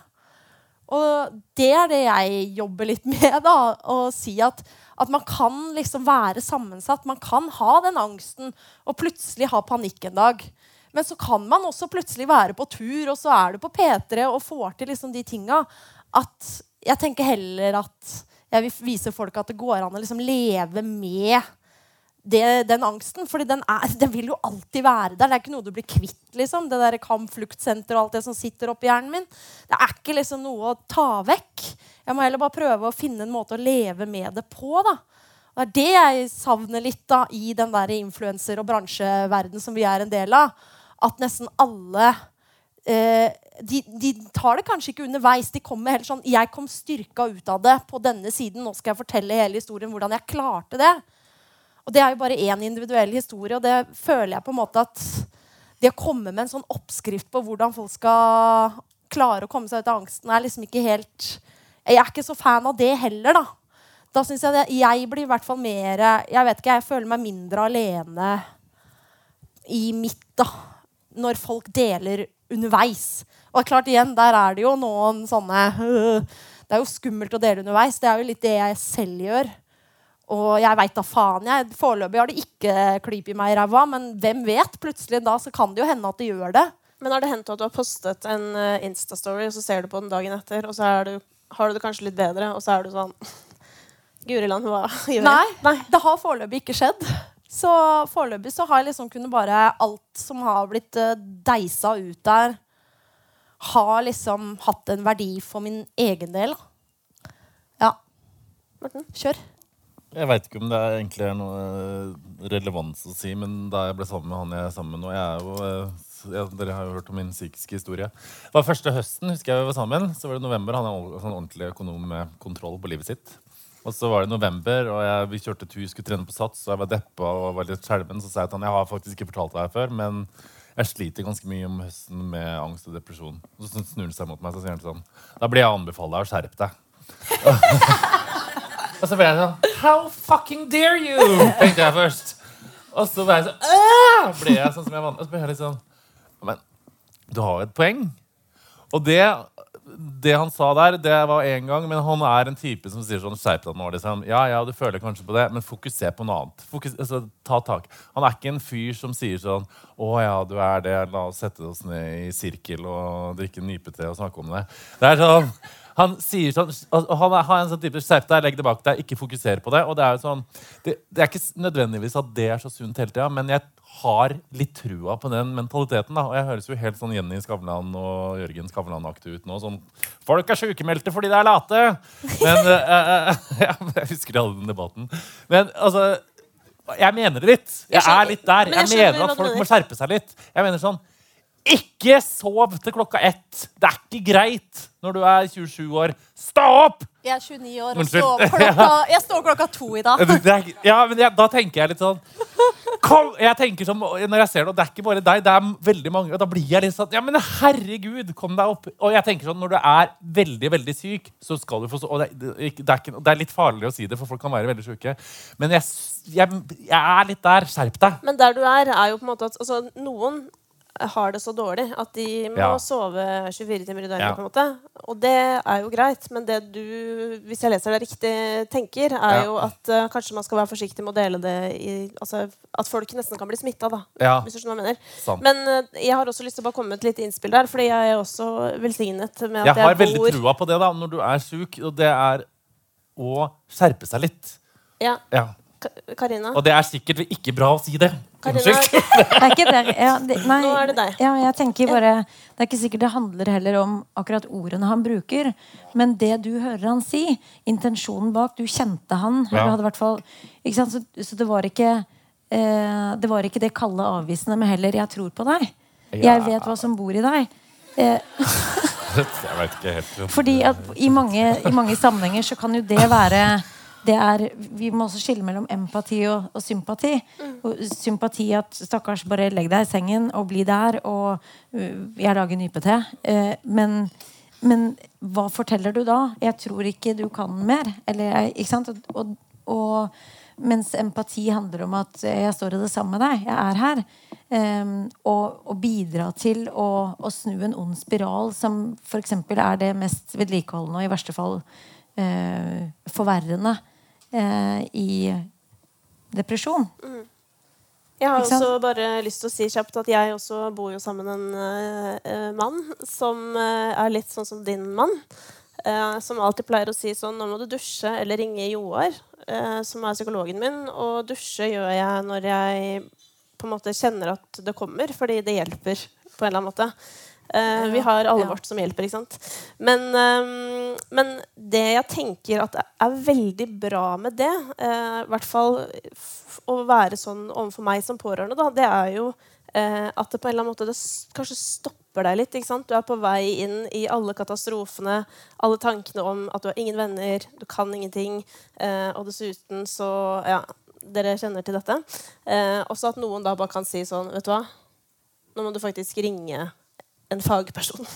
Og det er det jeg jobber litt med. da, Å si at, at man kan liksom være sammensatt. Man kan ha den angsten og plutselig ha panikk en dag. Men så kan man også plutselig være på tur, og så er du på P3 og får til liksom de tinga. At jeg tenker heller at jeg vil vise folk at det går an å liksom leve med det, den angsten. fordi den, den, vil jo alltid være der. Det er ikke noe du blir kvitt. liksom. Det der kampfluktsenter og alt det som sitter oppi hjernen min. Det er ikke liksom noe å ta vekk. Jeg må heller bare prøve å finne en måte å leve med det på. da. Det er det jeg savner litt da, i den der influenser- og bransjeverden som vi er en del av at nesten alle eh, de, de, tar det kanskje ikke underveis. De kommer helt sånn 'Jeg kom styrka ut av det på denne siden. Nå skal jeg fortelle hele historien hvordan jeg klarte det.' Og det er jo bare én individuell historie, og det føler jeg på en måte at det å komme med en sånn oppskrift på hvordan folk skal klare å komme seg ut av angsten, er liksom ikke helt Jeg er ikke så fan av det heller, da. Da syns jeg det, jeg blir i hvert fall mer Jeg vet ikke, jeg føler meg mindre alene i mitt, da når folk deler underveis. Og klart igjen, der er det jo noen sånne øh, Det er jo skummelt å dele underveis. Det er jo litt det jeg selv gjør. Og jeg veit da faen. jeg, Foreløpig har det ikke klypet meg i ræva, men hvem vet? Plutselig da så kan det jo hende at det gjør det. Men har det hendt at du har postet en uh, Insta-story, og så ser du på den dagen etter, og så du, har du det kanskje litt bedre, og så er du sånn Guriland, hva gjør jeg? Nei, Nei. det har foreløpig ikke skjedd. Så foreløpig så har jeg liksom kunnet bare Alt som har blitt uh, deisa ut der, har liksom hatt en verdi for min egen del. Ja. Morten, kjør. Jeg veit ikke om det er egentlig er noe eh, relevans å si, men da jeg ble sammen med han jeg er sammen med nå jeg er jo, jeg, Dere har jo hørt om min psykiske historie. Det var første høsten husker jeg vi var sammen. Så var det november. Han er sånn ordentlig økonom med kontroll på livet sitt. Og så var det november, og jeg, vi kjørte tur, skulle trene på Sats, og jeg var deppa og var litt skjelven. Så sa jeg til han jeg har faktisk ikke fortalt deg før, men jeg sliter ganske mye om høsten med angst og depresjon. Og så snur han seg mot meg så sier han sånn Da blir jeg anbefalt deg å skjerpe deg. og så ble jeg sånn How fucking dare you? tenkte jeg først. Og så ble jeg sånn ble jeg sånn som jeg vant. Og så ble jeg litt sånn Men du har jo et poeng. Og det det han sa der, det var én gang, men han er en type som sier sånn Skjerp deg nå. Liksom. Ja, ja, du føler kanskje på det, men fokuser på noe annet. Fokus, altså, ta tak. Han er ikke en fyr som sier sånn Å ja, du er det. La oss sette oss ned i sirkel og drikke nypete og snakke om det. Det er sånn han sier sånn Han har en sånn type skjerp deg, legg det bak deg, ikke fokuser på det. Og det er jo sånn Det, det er ikke nødvendigvis at det er så sunt hele tida, men jeg har litt trua på den mentaliteten. da Og jeg høres jo helt sånn Jenny Skavlan og Jørgen Skavlan-aktig ut nå. Sånn Folk er sykemeldte fordi de er late! Men uh, Jeg husker de hadde den debatten. Men altså jeg mener det litt. Jeg, er litt der. Jeg mener at folk må skjerpe seg litt. Jeg mener sånn Ikke sov til klokka ett! Det er ikke greit når du er 27 år. Stå opp! Jeg er 29 år og står klokka, jeg står klokka to i dag. Det er, ja, men jeg, Da tenker jeg litt sånn Kom! Jeg tenker sånn, Når jeg ser det, og det er ikke bare deg, det er veldig mange. Og da blir jeg litt sånn Ja, men herregud, kom deg opp! Og jeg tenker sånn, når du er veldig, veldig syk, så skal du få sove. Og det, det, det, er, ikke, det er litt farlig å si det, for folk kan være veldig syke. Men jeg, jeg, jeg er litt der. Skjerp deg. Men der du er, er jo på en måte at altså, noen har det så dårlig at de må Ja. sove 24 timer i døgnet. Ja. på en måte. Og det er jo greit, men det du, hvis jeg leser det riktig, tenker, er Ja. jo at uh, kanskje man skal være forsiktig med å dele det i altså, At folk nesten kan bli smitta, da. Hvis du skjønner hva jeg mener. Sånn. Men uh, jeg har også lyst til å bare komme med et lite innspill der, fordi jeg er også velsignet med Jeg jeg har jeg, veldig bor trua på det da, når du er sjuk, og det er å skjerpe seg litt. Ja, Ja. Karina. Og det er sikkert ikke bra å si det. Unnskyld. Det er ikke der. Ja, det, nei, Nå er det deg. Ja, jeg tenker bare Det er ikke sikkert det handler heller om akkurat ordene han bruker, men det du hører han si, intensjonen bak Du kjente han. Ja. Eller hadde i hvert fall ikke sant? Så, så det var ikke eh, Det var ikke det kalde avvisende, men heller 'jeg tror på deg'. Ja. Jeg vet hva som bor i deg. Eh, Jeg vet ikke helt. fordi at i mange, i mange sammenhenger så kan jo det være det er, Vi må også skille mellom empati og, og sympati. Og sympati at stakkars, bare legg deg i sengen og bli der, og uh, jeg lager nypete. Uh, men, men hva forteller du da? Jeg tror ikke du kan mer. Eller, ikke sant? Og, og, og, mens empati handler om at jeg står i det samme med deg. Jeg er her. Um, og, og bidra til å, å snu en ond spiral som f.eks. er det mest vedlikeholdende og i verste fall uh, forverrende eh, i depresjon. Jeg har også bare lyst til å si kjapt at jeg også bor jo sammen med en eh, mann som uh, er litt sånn som din mann. Uh, som alltid pleier å si sånn Nå må du dusje eller ringe Joar, som er psykologen min. Og dusje gjør jeg når jeg på en måte kjenner at det kommer, fordi det hjelper på en eller annen måte. Eh, vi har alle Ja. vårt som hjelper, ikke sant. Men, um, men det jeg tenker at er veldig bra med det, uh, i hvert fall å være sånn overfor meg som pårørende, da, det er jo uh, at det på en eller annen måte kanskje stopper deg litt. ikke sant? Du er på vei inn i alle katastrofene, alle tankene om at du har ingen venner, du kan ingenting, og dessuten så Ja, dere kjenner til dette. Også at noen da bare kan si sånn Vet du hva, nå må du faktisk ringe en fagperson.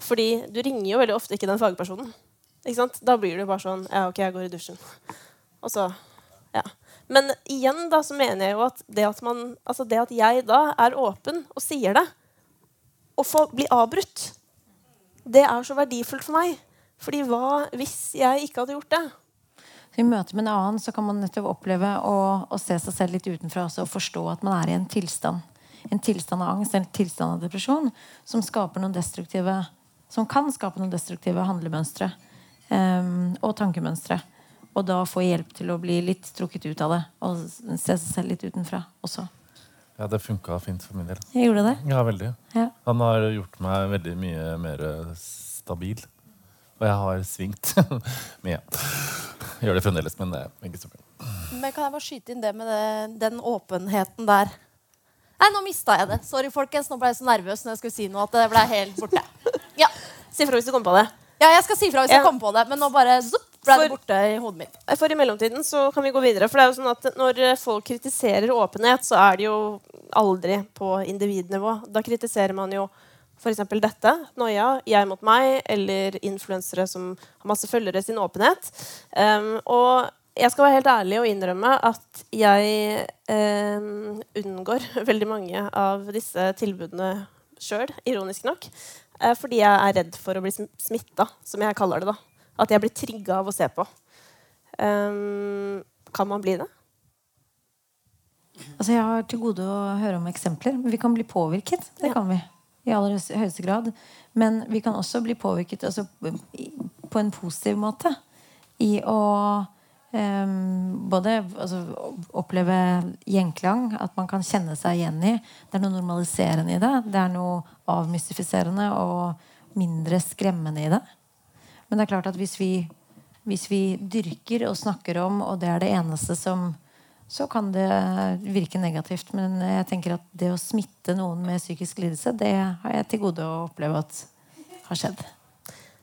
Fordi du ringer jo veldig ofte ikke den fagpersonen. Ikke sant? Da blir du bare sånn Ja, OK, jeg går i dusjen. Og så Ja. Men igjen da så mener jeg jo at det at, man, altså det at jeg da er åpen og sier det, og får bli avbrutt, det er så verdifullt for meg. Fordi hva hvis jeg ikke hadde gjort det? I møte med en annen så kan man nettopp oppleve å, å se seg selv litt utenfra og forstå at man er i en tilstand. En tilstand av angst, en tilstand av depresjon, som noen Som kan skape noen destruktive handlemønstre um, og tankemønstre. Og da få hjelp til å bli litt trukket ut av det og se seg selv litt utenfra også. Ja, det funka fint for min del. Jeg gjorde det. Ja, veldig. Ja. Han har gjort meg veldig mye mer stabil. Og jeg har svingt mye. Gjør det fremdeles, men det er ikke så bra. Men kan jeg bare skyte inn det med det, den åpenheten der? Nei, nå mista jeg det. Sorry, folkens. Nå ble jeg så nervøs når jeg skulle si noe at det ble helt borte. Ja, Si fra hvis du kommer på det. ja jeg skal si fra hvis jeg Ja. kommer på det, men nå bare zup, ble det For- borte i hodet mitt. For i mellomtiden så kan vi gå videre. For det er jo sånn at når eh, folk kritiserer åpenhet, så er det jo aldri på individnivå. Da kritiserer man jo f.eks. dette, Noia, jeg mot meg, eller influensere som har masse følgere, sin åpenhet. Um, og jeg skal være helt ærlig og innrømme at jeg eh, unngår veldig mange av disse tilbudene sjøl, ironisk nok. eh, fordi jeg er redd for å bli sm- smitta, som jeg kaller det. da. At jeg blir trigga av å se på. Eh, kan man bli det? Altså, jeg har til gode å høre om eksempler. Men vi kan bli påvirket. Det Ja. kan vi. I aller høyeste grad. Men vi kan også bli påvirket altså, på en positiv måte. I å em, både altså, oppleve gjenklang, at man kan kjenne seg igjen i. Det er noe normaliserende i det. Det er noe avmystifiserende og mindre skremmende i det. Men det er klart at hvis vi, hvis vi dyrker og snakker om, og det er det eneste som Så kan det virke negativt. Men jeg tenker at det å smitte noen med psykisk lidelse, det har jeg til gode å oppleve at har skjedd.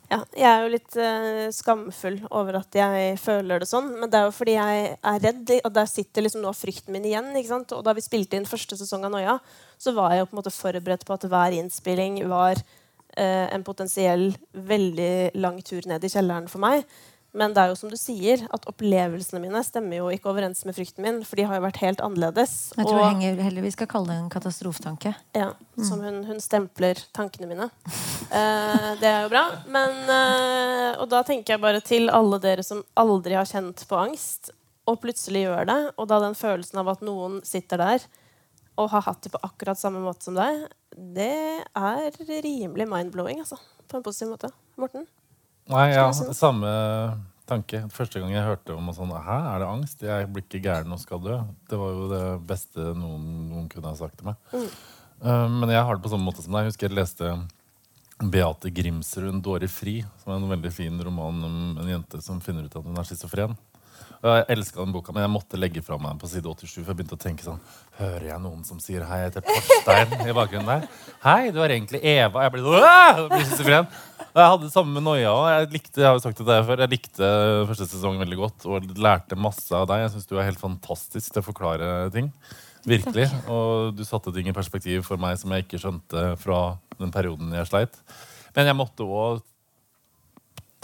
Ja, jeg er jo litt uh, skamfull over at jeg føler det sånn. Men det er jo fordi jeg er redd, og der sitter liksom noe av frykten min igjen. Og da vi spilte inn første sesong av Noia, så var jeg jo på en måte forberedt på at hver innspilling var uh, en potensiell veldig lang tur ned i kjelleren for meg. Men det er jo som du sier, at opplevelsene mine stemmer jo ikke overens med frykten min. For de har jo vært helt annerledes. Jeg tror og- jeg heller vi skal kalle det en katastrofetanke. ja, som hun, hun stempler tankene mine. Eh, det er jo bra. Men, eh, og da tenker jeg bare til alle dere som aldri har kjent på angst, og plutselig gjør det, og da den følelsen av at noen sitter der og har hatt det på akkurat samme måte som deg, det er rimelig mind-blowing, altså. På en positiv måte. Morten? Nei, ja, samme tanke. Første gang jeg hørte om sånn Hæ, er det angst? Jeg blir ikke gæren og skal dø. Det var jo det beste noen, noen kunne ha sagt til meg. Uh, men jeg har det på samme måte som deg. Jeg husker jeg leste Beate Grimsrud, 'En dåre fri', som er en veldig fin roman om en jente som finner ut at hun er schizofren. Og Jeg elska den boka, men jeg måtte legge fra meg den på side 87. For jeg begynte å tenke sånn Hører jeg noen som sier 'hei, jeg heter Torstein' i bakgrunnen der? 'Hei, du er egentlig Eva'. Jeg ble sånn. Og jeg hadde det samme Noia òg. Jeg, likte- jeg har jo sagt det før, jeg likte første sesong veldig godt og lærte masse av deg. Jeg syns du er helt fantastisk til å forklare ting. Virkelig. Og du satte ting i perspektiv for meg som jeg ikke skjønte fra den perioden jeg sleit. Men jeg måtte òg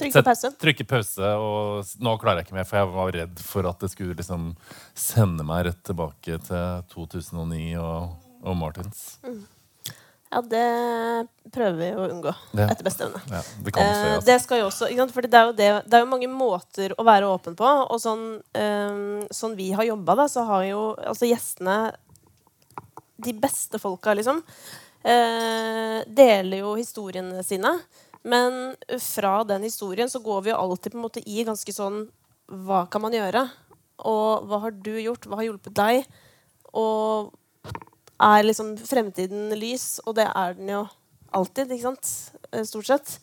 Trykk på pause. trykke pause, og nå klarer jeg ikke mer, for jeg var redd for at det skulle liksom sende meg rett tilbake til 2009 og, og Martins. Ja, det prøver vi å unngå ja. etter beste evne. Ja, det kan skje. Eh, Altså. det skal jo også, ikke? Fordi det er jo, det, det er jo mange måter å være åpen på. Og sånn, um, sånn vi har jobba, så har jo altså gjestene De beste folka, liksom, Uh, deler jo historiene sine. Men fra den historien så går vi jo alltid på en måte i ganske sånn Hva kan man gjøre? Og hva har du gjort? Hva har hjulpet deg? Og er liksom fremtiden lys? Og det er den jo alltid, ikke sant? Eh, Stort sett.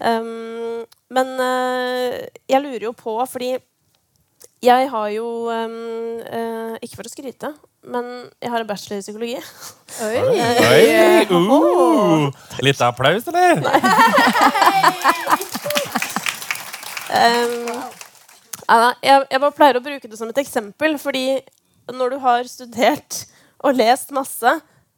Um, men uh, jeg lurer jo på, fordi jeg har jo um, uh, Ikke for å skryte, men jeg har en bachelor i psykologi. Oi! Uh, litt applaus, eller? Um, ja, jeg, jeg bare pleier å bruke det som et eksempel, fordi når du har studert og lest masse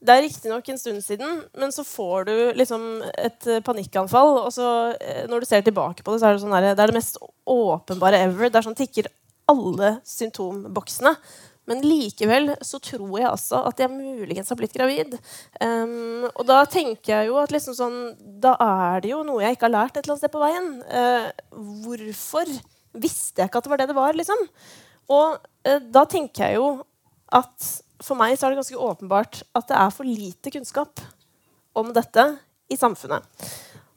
Det er riktignok en stund siden, men så får du liksom et eh, panikkanfall. Og så eh, når du ser tilbake på det, så er det sånn her, det er det mest åpenbare ever. Det er sånn tikker alle symptomboksene. Men likevel så tror jeg altså at jeg muligens har blitt gravid. Um, og da tenker jeg jo at liksom sånn, da er det jo noe jeg ikke har lært et eller annet sted på veien. Uh, hvorfor visste jeg ikke at det var det det var? liksom? Og uh, da tenker jeg jo at for meg så er det ganske åpenbart at det er for lite kunnskap om dette i samfunnet.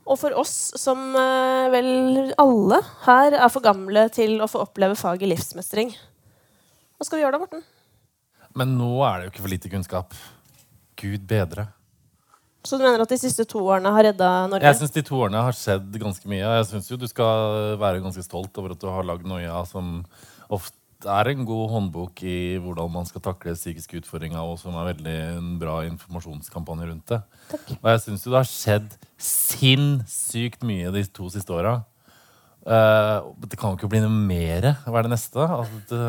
Og for oss som eh, vel alle her er for gamle til å få oppleve faget livsmestring. Hva skal vi gjøre da, Morten? Men nå er det jo ikke for lite kunnskap. Gud bedre. Så du mener at de siste to årene har redda Norge? Jeg syns de to årene har skjedd ganske mye. Jeg syns jo du skal være ganske stolt over at du har lagd Noia, som ofte er en god håndbok i hvordan man skal takle psykiske utfordringer, og som er veldig en bra informasjonskampanje rundt det. Takk. Og jeg syns jo det har skjedd sinnssykt mye de to siste åra. Uh, det kan jo ikke bli noe mer. Hva er det neste? Altså, det,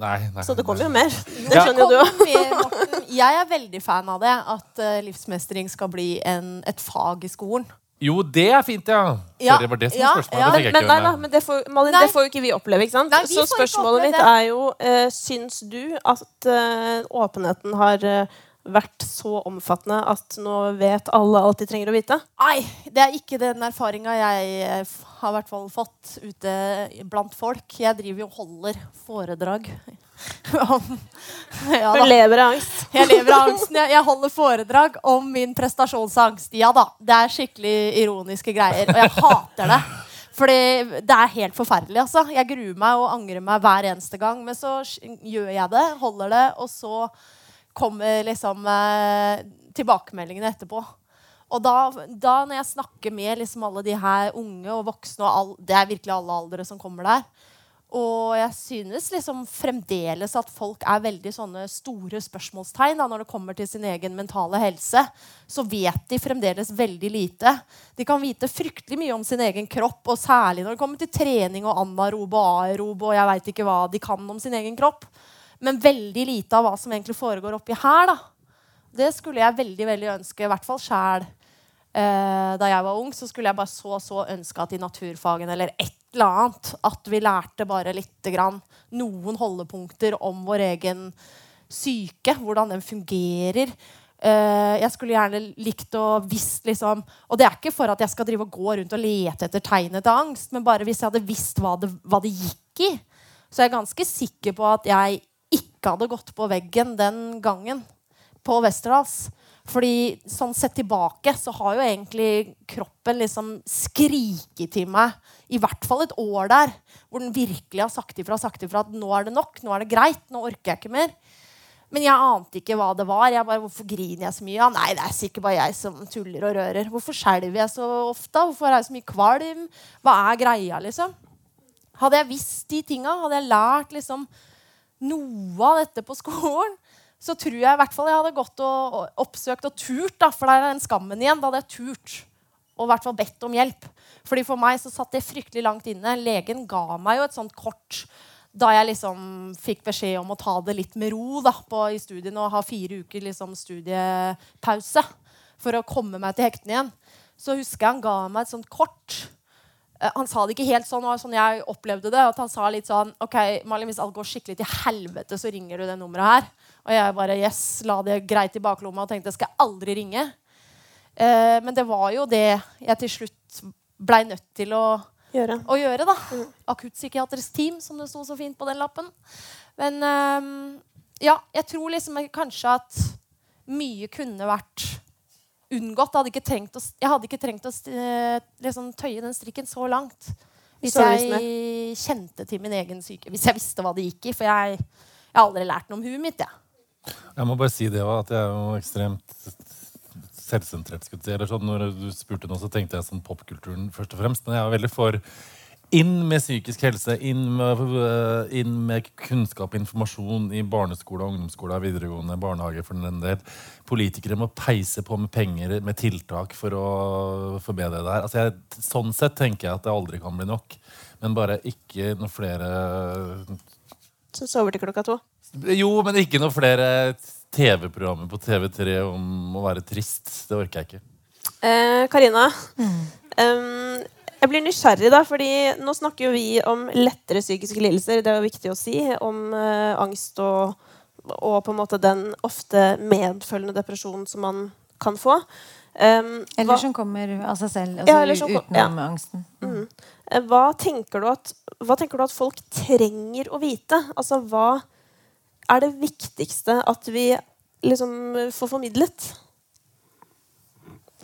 nei, nei. Så det kommer jo mer. Det Ja. skjønner jo du òg. Jeg er veldig fan av det. At eh, livsmestring skal bli en, et fag i skolen. Jo, det er fint, ja. Ja, Sorry, var det som var spørsmålet? ja. Det Men, nei, meg. men det, får, Malin, Nei. det får jo ikke vi oppleve. ikke sant? Nei, Så spørsmålet mitt er jo uh, Syns du at uh, åpenheten har eh, vært så omfattende at nå vet alle alt de trenger å vite? Nei, det er ikke den erfaringa jeg eh, har hvert fall fått ute blant folk. Jeg driver jo og holder foredrag ja, Du lever av angst. Jeg lever av angsten. Jeg holder foredrag om min prestasjonsangst. Ja da, det er skikkelig ironiske greier, og jeg hater det. Fordi det er helt forferdelig. altså. Jeg gruer meg og angrer meg hver eneste gang. Men så gjør jeg det, holder det, og så kommer liksom eh, tilbakemeldingene etterpå. Og da, da når jeg snakker med liksom alle de her unge og voksne, og all, det er virkelig alle aldre som kommer der, og jeg synes liksom fremdeles at folk er veldig sånne store spørsmålstegn da, når det kommer til sin egen mentale helse. Så vet de fremdeles veldig lite. De kan vite fryktelig mye om sin egen kropp, og særlig når det kommer til trening og anarob og aerob og jeg veit ikke hva de kan om sin egen kropp. Men veldig lite av hva som egentlig foregår oppi her, da. Det skulle jeg veldig, veldig ønske, i hvert fall sjæl. Eh, da jeg var ung, så skulle jeg bare så så ønske at i naturfagene eller et eller annet at vi lærte bare lite grann noen holdepunkter om vår egen syke, hvordan den fungerer. Eh, jeg skulle gjerne likt å visst liksom Og det er ikke for at jeg skal drive og gå rundt og lete etter tegnet til angst, men bare hvis jeg hadde visst hva det, hva det gikk i, så er jeg ganske sikker på at jeg ikke hadde gått på veggen den gangen på Westerdals. Fordi sånn sett tilbake så har jo egentlig kroppen liksom skriket til meg i hvert fall et år der, hvor den virkelig har sagt ifra sagt ifra at nå er det nok, nå er det greit, nå orker jeg ikke mer. Men jeg ante ikke hva det var. Jeg bare, Hvorfor griner jeg så mye? Nei, det er sikkert bare jeg som tuller og rører. Hvorfor skjelver jeg så ofte? Hvorfor er jeg så mye kvalm? Hva er greia, liksom? Hadde jeg visst de tinga, hadde jeg lært liksom noe av dette på skolen, så tror jeg i hvert fall jeg hadde gått og, oppsøkt og turt. Da, for det er den skammen igjen. Da hadde jeg turt. Og i hvert fall bedt om hjelp. Fordi For meg så satt det fryktelig langt inne. Legen ga meg jo et sånt kort da jeg liksom fikk beskjed om å ta det litt med ro da, på, i studiene og ha fire uker liksom, studiepause for å komme meg til hektene igjen. Så husker jeg han ga meg et sånt kort. Eh, Han sa det ikke helt sånn, og sånn jeg opplevde det. At han sa litt sånn OK, Malin, hvis alt går skikkelig til helvete, så ringer du det nummeret her. Og jeg bare yes, la det greit i baklomma og tenkte skal jeg aldri ringe. Eh, men det var jo det jeg til slutt blei nødt til å, Gjøre. å gjøre, da. Akuttpsykiatrisk team, som det sto så fint på den lappen. Men eh, ja, jeg tror liksom kanskje at mye kunne vært unngått. Jeg hadde ikke trengt å, jeg hadde ikke trengt å eh, liksom, tøye den strikken så langt. Hvis jeg kjente til min egen syke. Hvis jeg visste hva det gikk i. For jeg, jeg har aldri lært noe om huet mitt. Jeg. Jeg må bare si det òg, at jeg er jo ekstremt selvsentrert. skulle jeg si. Eller sånn, når du spurte nå, så tenkte jeg sånn popkulturen først og fremst. Men jeg er veldig for inn med psykisk helse, inn med, øh, inn med kunnskap og informasjon i barneskole, ungdomsskole, videregående, barnehage for den del. Politikere må peise på med penger, med tiltak for å forbedre det her. Altså jeg, sånn sett tenker jeg at det aldri kan bli nok. Men bare ikke noe flere Så sover til klokka to. jo, men ikke noe flere TV-programmer på TV3 om å være trist. Det orker jeg ikke. Eh, Karina, em, jeg blir nysgjerrig, da, fordi nå snakker jo vi om lettere psykiske lidelser. Det er jo viktig å si. Om eh, angst og, og på en måte den ofte medfølgende depresjonen som man kan få. Um, Eller hva, som kommer av seg selv, altså Ja, som utenom ja. angsten. mm, Mm. hva, tenker du at, hva tenker du at folk trenger å vite? Altså, hva er det viktigste at vi liksom får formidlet?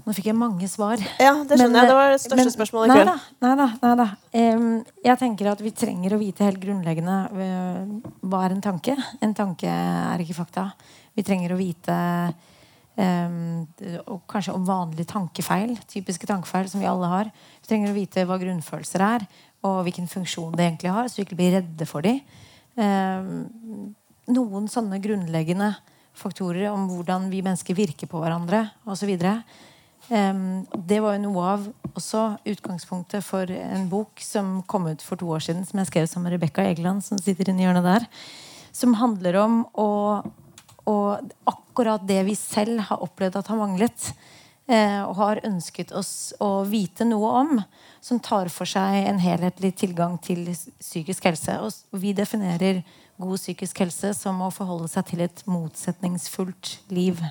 Nå fikk jeg mange svar. Ja, det skjønner Men, jeg. Det var det største men- spørsmålet i nei kveld. da, Nei da. Nei da. Um, jeg tenker at vi trenger å vite helt grunnleggende uh, hva er en tanke. En tanke er ikke fakta. Vi trenger å vite um, og kanskje om vanlige tankefeil. Typiske tankefeil som vi alle har. Vi trenger å vite hva grunnfølelser er, og hvilken funksjon det egentlig har, så vi ikke blir redde for dem. noen sånne grunnleggende faktorer om hvordan vi mennesker virker på hverandre osv. Det var jo noe av også utgangspunktet for en bok som kom ut for to år siden, som jeg skrev sammen med Rebekka Egeland, som sitter inne i hjørnet der. Som handler om å, å akkurat det vi selv har opplevd at har manglet. Eh, og har ønsket oss å vite noe om. Som tar for seg en helhetlig tilgang til psykisk helse. Og vi definerer god psykisk helse som å forholde seg til et motsetningsfullt liv.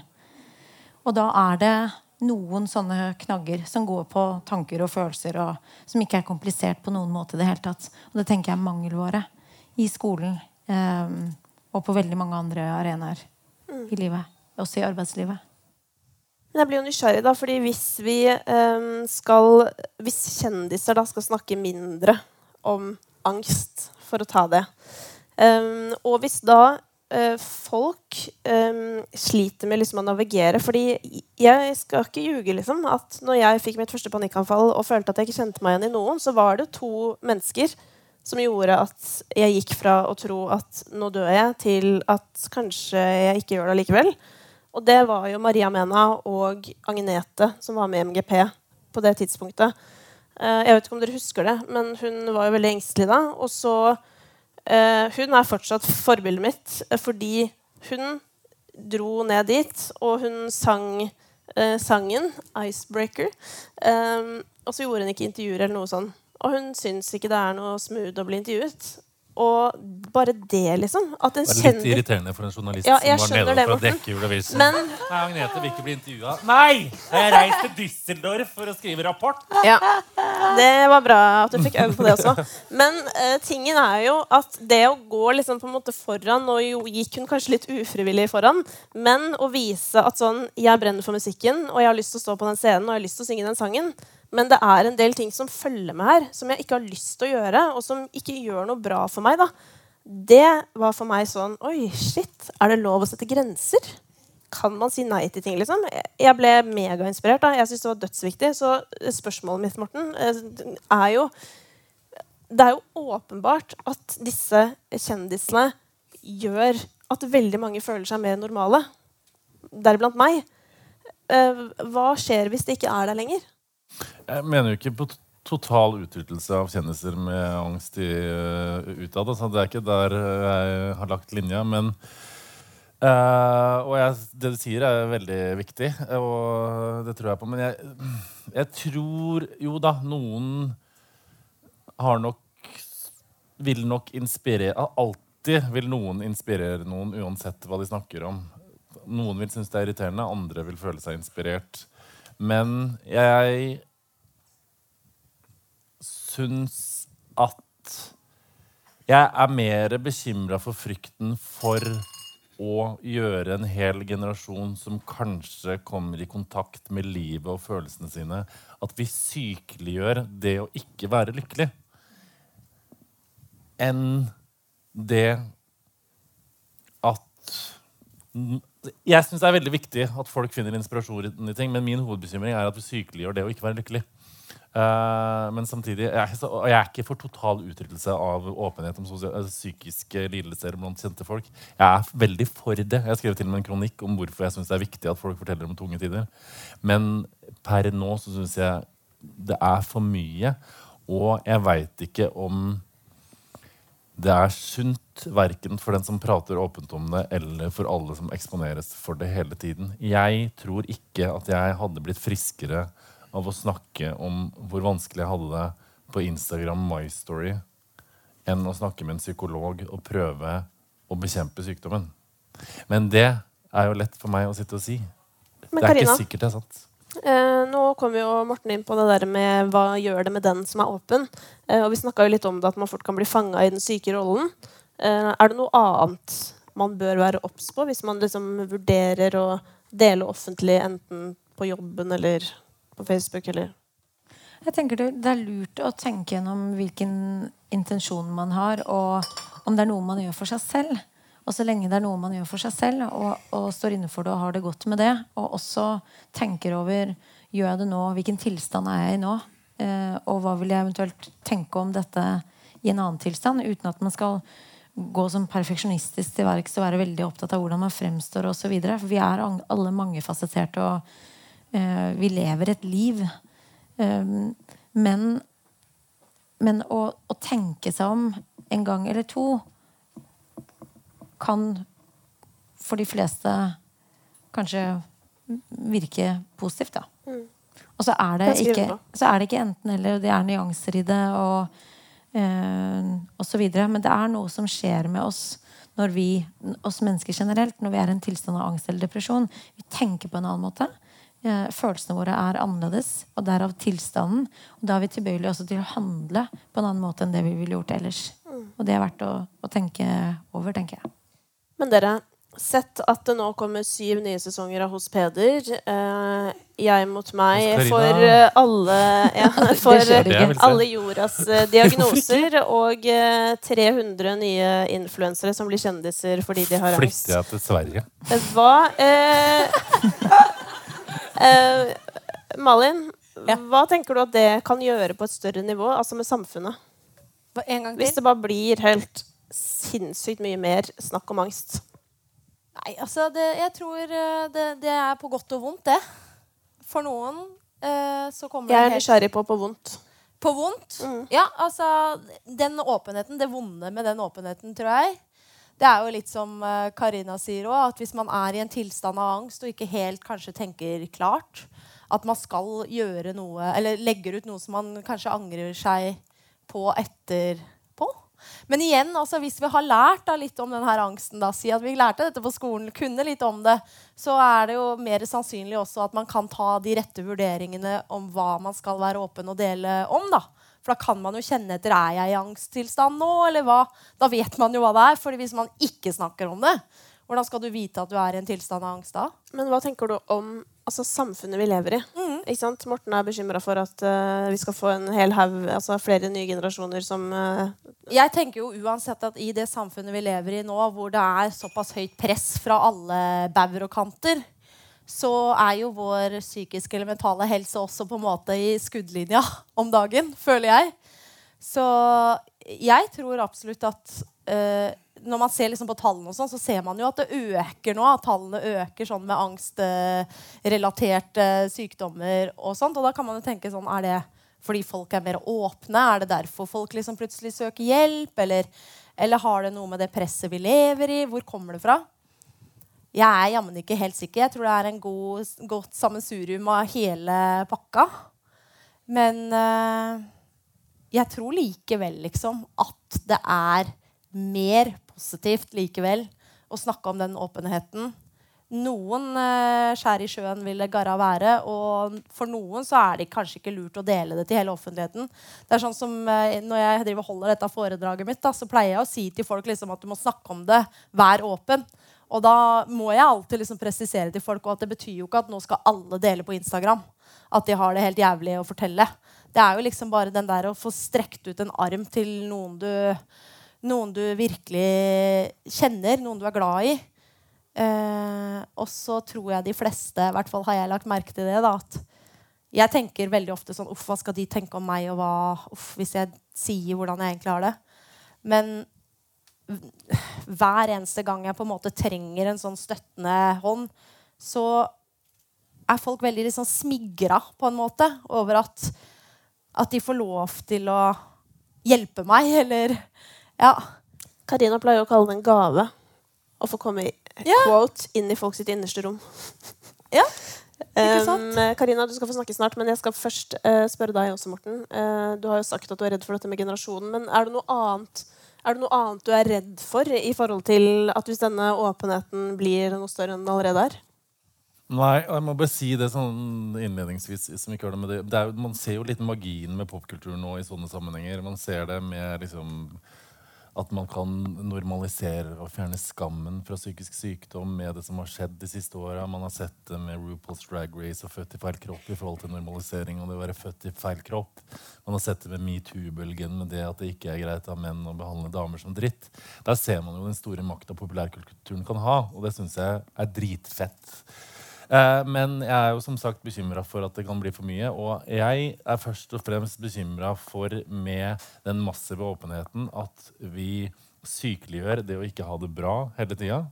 Og da er det noen sånne knagger som går på tanker og følelser, og som ikke er komplisert på noen måte i det hele tatt. Og det tenker jeg er mangelvare i skolen eh, og på veldig mange andre arenaer mm. i livet. Også i arbeidslivet. Men jeg blir jo nysgjerrig, da, fordi hvis vi um, skal Hvis kjendiser da skal snakke mindre om angst, for å ta det um, Og hvis da folk um, sliter med liksom å navigere Fordi jeg skal ikke ljuge, liksom, at når jeg fikk mitt første panikkanfall og følte at jeg ikke kjente meg igjen i noen, så var det to mennesker som gjorde at jeg gikk fra å tro at nå dør jeg, til at kanskje jeg ikke gjør det likevel. Og det var jo Maria Mena og Agnete som var med i MGP på det tidspunktet. Eh, jeg vet ikke om dere husker det, men hun var jo veldig engstelig da. Og så eh, Hun er fortsatt forbildet mitt eh, fordi hun dro ned dit, og hun sang sangen 'Icebreaker'. og så gjorde hun ikke intervjuer eller noe sånn. Og hun syns ikke det er noe smooth å bli intervjuet. Og bare det, liksom. At en det er litt irriterende for en journalist ja, som var nede for å dekke juleavisen. Men... Nei, Agnete vil ikke bli intervjua. Nei! Jeg reiste til Düsseldorf for å skrive rapport. Ja, Det var bra at du fikk øye på det også. Men uh, tingen er jo at det å gå liksom på en måte foran Og jo gikk hun kanskje litt ufrivillig foran, men å vise at sånn Jeg brenner for musikken, og jeg har lyst til å stå på den scenen og jeg har lyst til å synge den sangen men det er en del ting som følger med her, som jeg ikke har lyst til å gjøre, og som ikke gjør noe bra for meg. da. Det var for meg sånn Oi, shit. Er det lov å sette grenser? Kan man si nei til ting? liksom? Jeg ble megainspirert. da. Jeg syns det var dødsviktig. Så spørsmålet mitt, Morten, eh, er jo Det er jo åpenbart at disse kjendisene gjør at veldig mange føler seg mer normale. Deriblant meg. Eh, hva skjer hvis det ikke er der lenger? Jeg mener jo ikke på total utryddelse av kjendiser med angst i, uh, utad. Altså, det er ikke der jeg har lagt linja. Men uh, Og jeg, det du sier, er veldig viktig, og det tror jeg på. Men jeg, jeg tror jo da noen har nok Vil nok inspirere Alltid vil noen inspirere noen, uansett hva de snakker om. Noen vil synes det er irriterende, andre vil føle seg inspirert. Men jeg syns at Jeg er mer bekymra for frykten for å gjøre en hel generasjon som kanskje kommer i kontakt med livet og følelsene sine, at vi sykeliggjør det å ikke være lykkelig, enn det at Jeg syns det er veldig viktig at folk finner inspirasjon i ting, men min hovedbekymring er at vi sykeliggjør det å ikke være lykkelig. Uh, men samtidig jeg, jeg er ikke for total utryddelse av åpenhet om sosial, altså, psykiske lidelser blant kjente folk. Jeg er veldig for det. Jeg skrev til og med en kronikk om hvorfor jeg syns det er viktig at folk forteller om tunge tider. Men per nå så syns jeg det er for mye. Og jeg veit ikke om det er sunt verken for den som prater åpent om det, eller for alle som eksponeres for det hele tiden. Jeg tror ikke at jeg hadde blitt friskere av å snakke om hvor vanskelig jeg hadde det på Instagram My Story, enn å snakke med en psykolog og prøve å bekjempe sykdommen. Men det er jo lett for meg å sitte og si. Men, det er Karina, ikke sikkert det er sant. Eh, nå kom jo Morten inn på det der med hva gjør det med den som er åpen. Eh, og vi snakka litt om det at man fort kan bli fanga i den syke rollen. Eh, er det noe annet man bør være obs på hvis man liksom vurderer å dele offentlig enten på jobben eller på Facebook, eller? Jeg tenker det, det er lurt å tenke gjennom hvilken intensjon man har, og om det er noe man gjør for seg selv. Og så lenge det er noe man gjør for seg selv, og, og står inne for det og har det godt med det, og også tenker over gjør jeg det nå, hvilken tilstand er jeg i nå, eh, og hva vil jeg eventuelt tenke om dette i en annen tilstand, uten at man skal gå som perfeksjonistisk til verks og være veldig opptatt av hvordan man fremstår osv. For vi er alle mangefasetterte og Eh, vi lever et liv. Eh, men, men å, å, tenke seg om en gang eller to kan for de fleste kanskje virke positivt, da. Mm. Og så er, ikke, så er, det ikke, enten-eller, det er nyanser i det, og, eh, og så videre. Men det er noe som skjer med oss når vi, oss mennesker generelt, når vi er i en tilstand av angst eller depresjon, vi tenker på en annen måte. Eh, følelsene våre er annerledes, og derav tilstanden. Og da er vi tilbøyelige også til å handle på en annen måte enn det vi ville gjort ellers. Og det er verdt å, å tenke over, tenker jeg. Men dere, sett at det nå kommer syv nye sesonger av Hos Peder. eh, jeg mot meg for eh, alle ja, For alle jordas eh, diagnoser og eh, 300 nye influensere som blir kjendiser fordi de har angst. Flytter jeg til Sverige? Eh, Hva eh, eh, Malin, Ja. hva tenker du at det kan gjøre på et større nivå, altså med samfunnet? En gang Hvis det bare blir helt sinnssykt mye mer snakk om angst. Nei, altså det, jeg tror eh, det, det er på godt og vondt, det. For noen eh, så kommer det Jeg er nysgjerrig på på vondt. På vondt? Mm. Ja, altså Den åpenheten, det vonde med den åpenheten, tror jeg Det er jo litt som eh, Karina sier òg, at hvis man er i en tilstand av angst og ikke helt kanskje tenker klart at man skal gjøre noe, eller legger ut noe som man kanskje angrer seg på etterpå. Men igjen, altså, hvis vi har lært da, litt om denne angsten, da, si at vi lærte dette på skolen, kunne litt om det, så er det jo mer sannsynlig også at man kan ta de rette vurderingene om hva man skal være åpen og dele om. da. For da kan man jo kjenne etter er jeg i angsttilstand nå, eller hva. Da vet man jo hva det er. For hvis man ikke snakker om det, hvordan skal du vite at du er i en tilstand av angst da? Men hva tenker du om altså, samfunnet vi lever i? Ikke sant? Morten er bekymra for at uh, vi skal få en hel haug, altså flere nye generasjoner som uh, Jeg tenker jo uansett at i det samfunnet vi lever i nå, hvor det er såpass høyt press fra alle bauger og kanter, så er jo vår psykiske eller mentale helse også på en måte i skuddlinja om dagen, føler jeg. Så jeg tror absolutt at eh, når man ser liksom på tallene, og sånn, så ser man jo at det øker nå. At tallene øker sånn med angstrelaterte sykdommer og sånt. Og da kan man jo tenke sånn Er det fordi folk er mer åpne? Er det derfor folk liksom plutselig søker hjelp? Eller, eller har det noe med det presset vi lever i? Hvor kommer det fra? Jeg er jammen ikke helt sikker. Jeg tror det er en god, godt sammensurium av hele pakka. Men eh, jeg tror likevel liksom at det er mer positivt likevel å snakke om den åpenheten. Noen eh, skjær i sjøen vil det garra være, og for noen så er det kanskje ikke lurt å dele det til hele offentligheten. Det er sånn som eh, Når jeg driver og holder dette foredraget mitt, da, så pleier jeg å si til folk liksom, at du må snakke om det. Vær åpen. Og da må jeg alltid liksom presisere til folk at det betyr jo ikke at nå skal alle dele på Instagram. At de har det helt jævlig å fortelle. Det er jo liksom bare den der å få strekt ut en arm til noen du, noen du virkelig kjenner, noen du er glad i. Eh, og så tror jeg de fleste, i hvert fall har jeg lagt merke til det, da, at jeg tenker veldig ofte sånn Uff, hva skal de tenke om meg, og hva Uff, hvis jeg sier hvordan jeg egentlig har det. Men hver eneste gang jeg på en måte trenger en sånn støttende hånd, så er folk veldig liksom smigra på en måte over at, at de får lov til å hjelpe meg, eller Ja. Karina pleier å kalle det en gave å få komme ja. quote inn i folk sitt innerste rom. Ja, ikke sant? Um, Karina, du skal få snakke snart, men jeg skal først uh, spørre deg også, Morten. Uh, du har jo sagt at du er redd for dette med generasjonen, men er det noe annet er det noe annet du er redd for i forhold til at hvis denne åpenheten blir noe større enn den allerede er? Nei, jeg må bare si det sånn innledningsvis. som ikke har det med det. Det er, man ser jo litt magien med popkultur nå i sånne sammenhenger. Man ser det med liksom at man kan normalisere og fjerne skammen fra psykisk sykdom med det som har skjedd de siste åra. Man har sett det med RuPaul's Drag Race og født i feil kropp i forhold til normalisering og det å være født i feil kropp. Man har sett det med metoo-bølgen med det at det ikke er greit av menn å behandle damer som dritt. Der ser man jo den store makta populærkulturen kan ha, og det syns jeg er dritfett. Eh, men jeg er jo som sagt bekymra for at det kan bli for mye. Og jeg er først og fremst bekymra for med den massive åpenheten at vi sykeliggjør det å ikke ha det bra hele tida.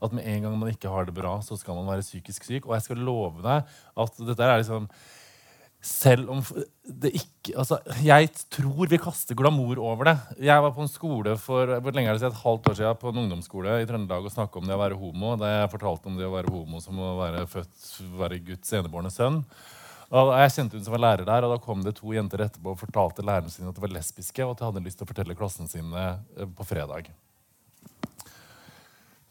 At med en gang man ikke har det bra, så skal man være psykisk syk. Og jeg skal love deg at dette er liksom selv om det ikke altså, Jeg tror vi kaster glamour over det. Jeg var på en skole for lenge et halvt år siden på en ungdomsskole i Trøndelag og snakka om det å være homo. Da jeg fortalte om det å være homo som å være født være Guds enebårne sønn. Og jeg kjente hun som var lærer der, og da kom det to jenter etterpå og fortalte læreren sin at de var lesbiske, og at de hadde lyst til å fortelle klassen sine eh, på fredag.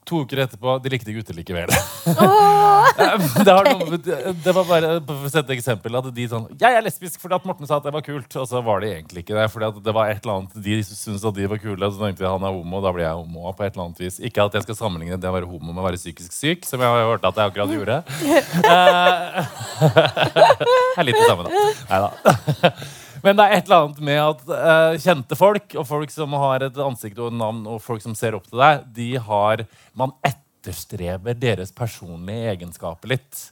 To uker etterpå de likte gutter likevel. det, har noe, det var bare for å sette et eksempel at de sånn Jeg er lesbisk fordi at Morten sa at det var kult. Og så var de egentlig ikke det. Fordi at det var et eller annet De syntes at de var kule, og så tenkte jeg han er homo, og da blir jeg homo. på et eller annet vis Ikke at jeg skal sammenligne det å være homo med å være psykisk syk, som jeg har hørt at jeg akkurat gjorde. Eh, det er litt det samme, da. Neida. Men det er et eller annet med at uh, kjente folk, og folk som har et ansikt og et navn, og folk som ser opp til deg, de har Man etterstreber deres personlige egenskaper litt.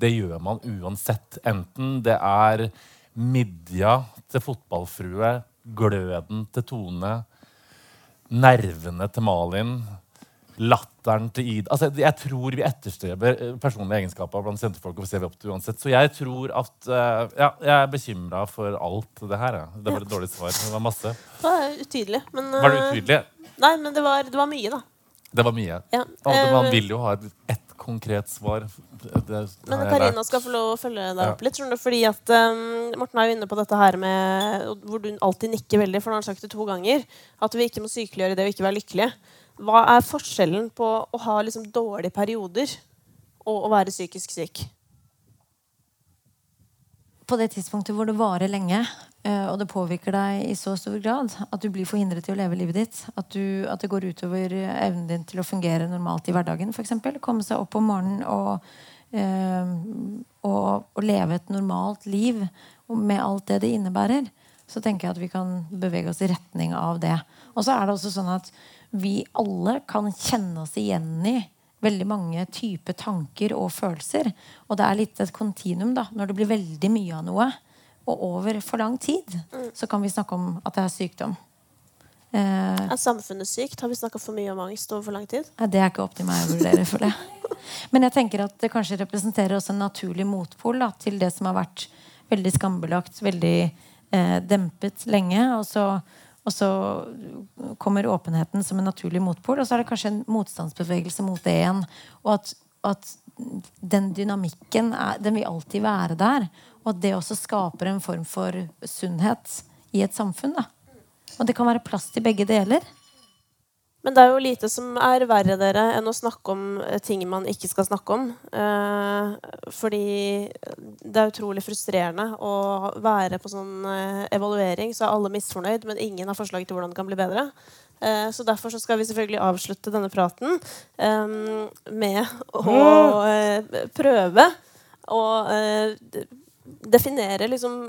Det gjør man uansett. Enten det er midja til fotballfrue, gløden til Tone, nervene til Malin, latteren til Ida altså, Jeg tror vi etterstreber eh, personlige egenskaper blant kjentfolk. og ser vi opp til uansett. Så jeg tror at uh, Ja, jeg er bekymra for alt det her. Ja. Det var et dårlig svar. Det var masse. Det var utydelig. Men, Var det eh, utydelig? Nei, men det var, det var mye, da. Det var mye. Ja. Og man vil jo ha et, et konkret svar. Det, Men Karina skal få lov å følge deg opp litt. du, Fordi at um, Morten er jo inne på dette her med hvor du alltid nikker veldig, for nå har han sagt det to ganger. At vi ikke må sykeliggjøre det å ikke være lykkelige. Hva er forskjellen på å ha liksom dårlige perioder og å være psykisk syk? På det tidspunktet hvor det varer lenge, eh, og det påvirker deg i så stor grad at du blir forhindret til å leve livet ditt, at, du, at det går utover evnen din til å fungere normalt i hverdagen, f.eks. Komme seg opp om morgenen og, eh, og, og leve et normalt liv med alt det det innebærer, så tenker jeg at vi kan bevege oss i retning av det. Og så er det også sånn at vi alle kan kjenne oss igjen i veldig mange typer tanker og følelser. Og det er litt et kontinuum. da. Når det blir veldig mye av noe, og over for lang tid, så kan vi snakke om at det er sykdom. Eh, Er samfunnet sykt? Har vi snakka for mye om angst over for lang tid? Nei, det er ikke opp til meg å vurdere for det. Men jeg tenker at det kanskje representerer også en naturlig motpol da, til det som har vært veldig skambelagt, veldig eh, dempet lenge. Og så, og så kommer åpenheten som en naturlig motpol, og så er det kanskje en motstandsbevegelse mot det igjen. Og at, at den dynamikken er, den vil alltid være der. Og at det også skaper en form for sunnhet i et samfunn. da. Og det kan være plass til begge deler. Men det er jo lite som er verre dere enn å snakke om eh, ting man ikke skal snakke om. Eh, fordi det er utrolig frustrerende å være på sånn eh, evaluering, så er alle misfornøyd, men ingen har forslag til hvordan det kan bli bedre. Eh, så derfor så skal vi selvfølgelig avslutte denne praten eh, med å eh, prøve å eh, definere liksom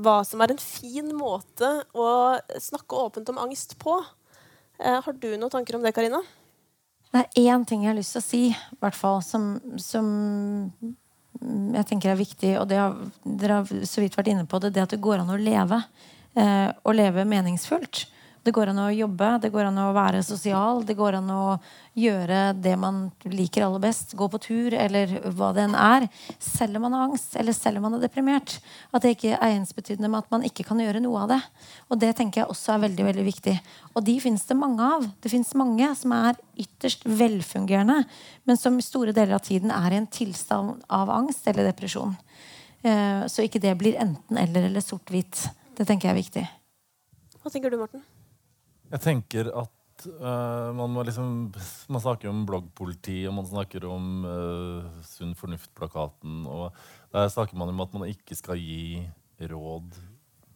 hva som er en fin måte å snakke åpent om angst på. Eh, har du noen tanker om det, Karina? Det er én ting jeg har lyst til å si, hvert fall, som, som jeg tenker er viktig, og har, dere har så vidt vært inne på det, det at det går an å leve. Eh, og leve meningsfullt. Det går an å jobbe, det går an å være sosial, det går an å gjøre det man liker aller best. Gå på tur, eller hva det enn er. Selv om man har angst, eller selv om man er deprimert. At det ikke er ensbetydende med at man ikke kan gjøre noe av det. Og det tenker jeg også er veldig veldig viktig. Og de fins det mange av. Det fins mange som er ytterst velfungerende, men som i store deler av tiden er i en tilstand av angst eller depresjon. Eh, Så ikke det blir enten-eller eller sort-hvitt. Det tenker jeg er viktig. Hva tenker du, Morten? Jeg tenker at Uh, man liksom Man snakker om bloggpoliti, og man snakker om uh, Sunn fornuft-plakaten. Og der snakker man om at man ikke skal gi råd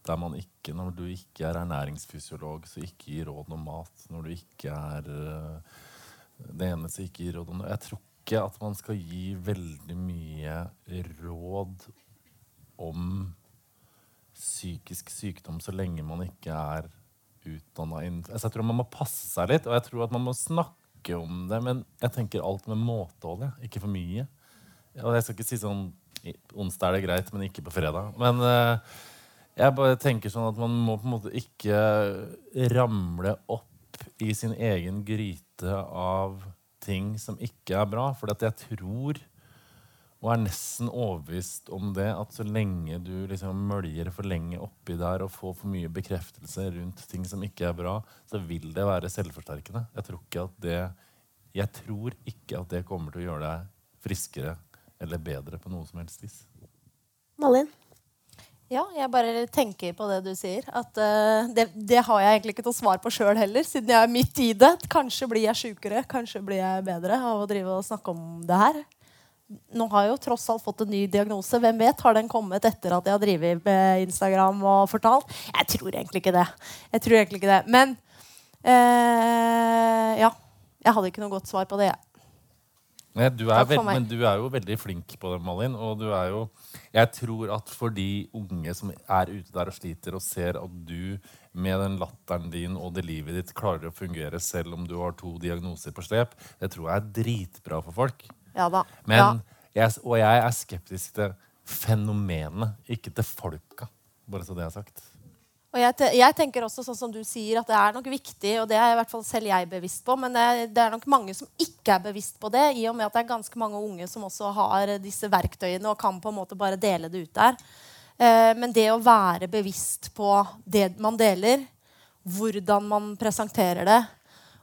der man ikke Når du ikke er ernæringsfysiolog, så ikke gi råd om mat. Når du ikke er uh, det ene, så ikke gi råd om det. Jeg tror ikke at man skal gi veldig mye råd om psykisk sykdom så lenge man ikke er utdanna Jeg tror man må passe seg litt, og jeg tror at man må snakke om det. Men jeg tenker alt med måtehold, ikke for mye. Og jeg skal ikke si sånn onsdag er det greit, men ikke på fredag. Men uh, jeg bare tenker sånn at man må på en måte ikke ramle opp i sin egen gryte av ting som ikke er bra. For jeg tror og er nesten overbevist om det at så lenge du liksom møljer for lenge oppi der og får for mye bekreftelse rundt ting som ikke er bra, så vil det være selvforsterkende. Jeg tror ikke at det, jeg tror ikke at det kommer til å gjøre deg friskere eller bedre på noe som helst vis. Malin? Ja, jeg bare tenker på det du sier. At uh, det, det har jeg egentlig ikke noe svar på sjøl heller, siden jeg er midt i det. Kanskje blir jeg sjukere, kanskje blir jeg bedre av å drive og snakke om det her. Nå har jeg jo tross alt fått en ny diagnose. Hvem vet? Har den kommet etter at jeg har drevet med Instagram og fortalt? Jeg tror egentlig ikke det. Jeg tror egentlig ikke det. Men eh, ja. Jeg hadde ikke noe godt svar på det. Nei, du er veld, men du er jo veldig flink på det, Malin. Og du er jo Jeg tror at for de unge som er ute der og sliter, og ser at du med den latteren din og det livet ditt klarer å fungere selv om du har to diagnoser på slep, det tror jeg er dritbra for folk. Ja da. Men ja. jeg, og jeg er skeptisk til fenomenet, ikke til folka. Bare så det er sagt. Og jeg, te jeg tenker også sånn som du sier, at det er nok viktig, og det er i hvert fall selv jeg bevisst på, men det det er nok mange som ikke er bevisst på det, i og med at det er ganske mange unge som også har disse verktøyene og kan på en måte bare dele det ut der. Eh, men det å være bevisst på det man deler, hvordan man presenterer det,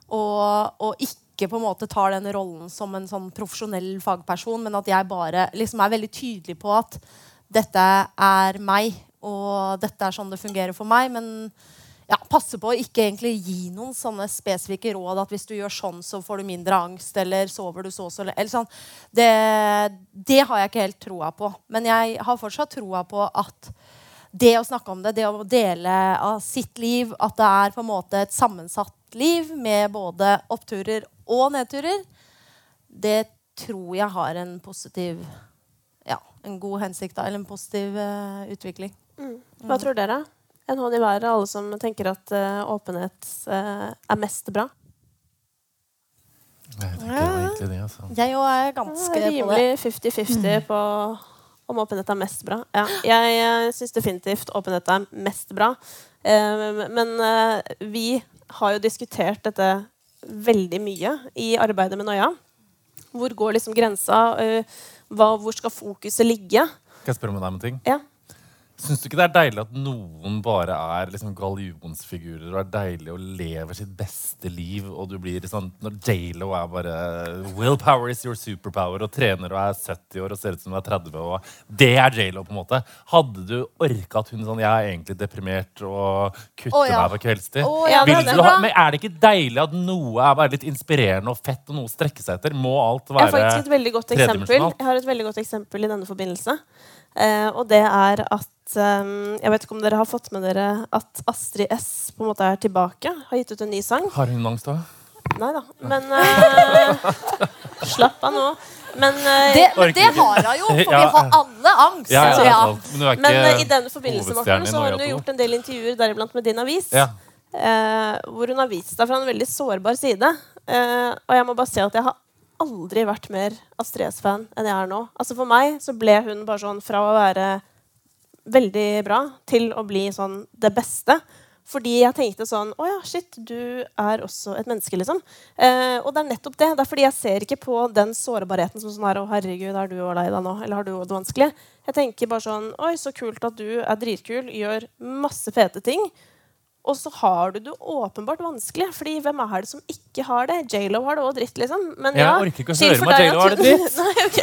og, og ikke på en måte tar den rollen som en sånn profesjonell fagperson, men at jeg bare liksom er veldig tydelig på at dette er meg, og dette er sånn det fungerer for meg. Men ja, passe på å ikke egentlig gi noen sånne spesifikke råd at hvis du gjør sånn, så får du mindre angst, eller sover du så så eller sånn. Det, det har jeg ikke helt troa på. Men jeg har fortsatt troa på at det å snakke om det, det å dele av sitt liv, at det er på en måte et sammensatt liv med både oppturer og nedturer, det tror jeg har en positiv ja, en god hensikt da, eller en positiv uh, utvikling. Hva tror dere? En hånd i været, alle som tenker at uh, åpenhet uh, er mest bra. Jeg tenker egentlig det, altså. Jeg òg er ganske på det. Rimelig 50-50 på om åpenhet er mest bra. Ja, jeg uh, syns definitivt åpenhet er mest bra. Eh, men vi har jo diskutert dette veldig mye i arbeidet med Noia. Hvor går liksom grensa? Eh, hva, hvor skal fokuset ligge? Skal jeg spørre om deg om en ting? Ja. Syns du ikke det er deilig at noen bare er liksom gallionsfigurer og er deilig og lever sitt beste liv, og du blir sånn Når J.Lo er bare Willpower is your superpower og trener og er 70 år og ser ut som hun er 30, og det er J.Lo, på en måte. Hadde du orka at hun sånn Jeg er egentlig deprimert og kutter oh, ja. meg på kveldstid. Oh, ja, det er du ha, men er det ikke deilig at noe er bare litt inspirerende og fett, og noe å strekke seg etter? Må alt Jeg har være faktisk et veldig godt eksempel. tredimensjonalt? Jeg har et veldig godt eksempel i denne forbindelse. Eh, og det er at eh, Jeg vet ikke om dere har fått med dere at Astrid S på en måte er tilbake. Har gitt ut en ny sang. Har hun angst òg? Nei da. Men eh, Slapp av nå. Men, eh, Det, men det har hun jo, for Ja. vi har alle angst. Ja, ja, Så ja. Men eh, i denne forbindelse Martin, så har hun jo gjort en del intervjuer, deriblant med din avis. Ja. eh, hvor hun har vist seg fra en veldig sårbar side. Eh, og jeg må bare si at jeg har aldri vært mer Astrid S-fan enn jeg er nå. Altså For meg så ble hun bare sånn fra å være veldig bra til å bli sånn det beste. Fordi jeg tenkte sånn Å ja, shit, du er også et menneske, liksom. Eh, og det er nettopp det. Det er fordi jeg ser ikke på den sårbarheten som sånn her Å, herregud, er du og lei deg nå? Eller har du det vanskelig? Jeg tenker bare sånn Oi, så kult at du er dritkul, gjør masse fete ting. Og så har du det åpenbart vanskelig. Fordi hvem er det som ikke har det? J.Lo har det òg dritt, liksom. Men Jeg orker ikke å høre om at J.Lo har det dritt. Nei, ok.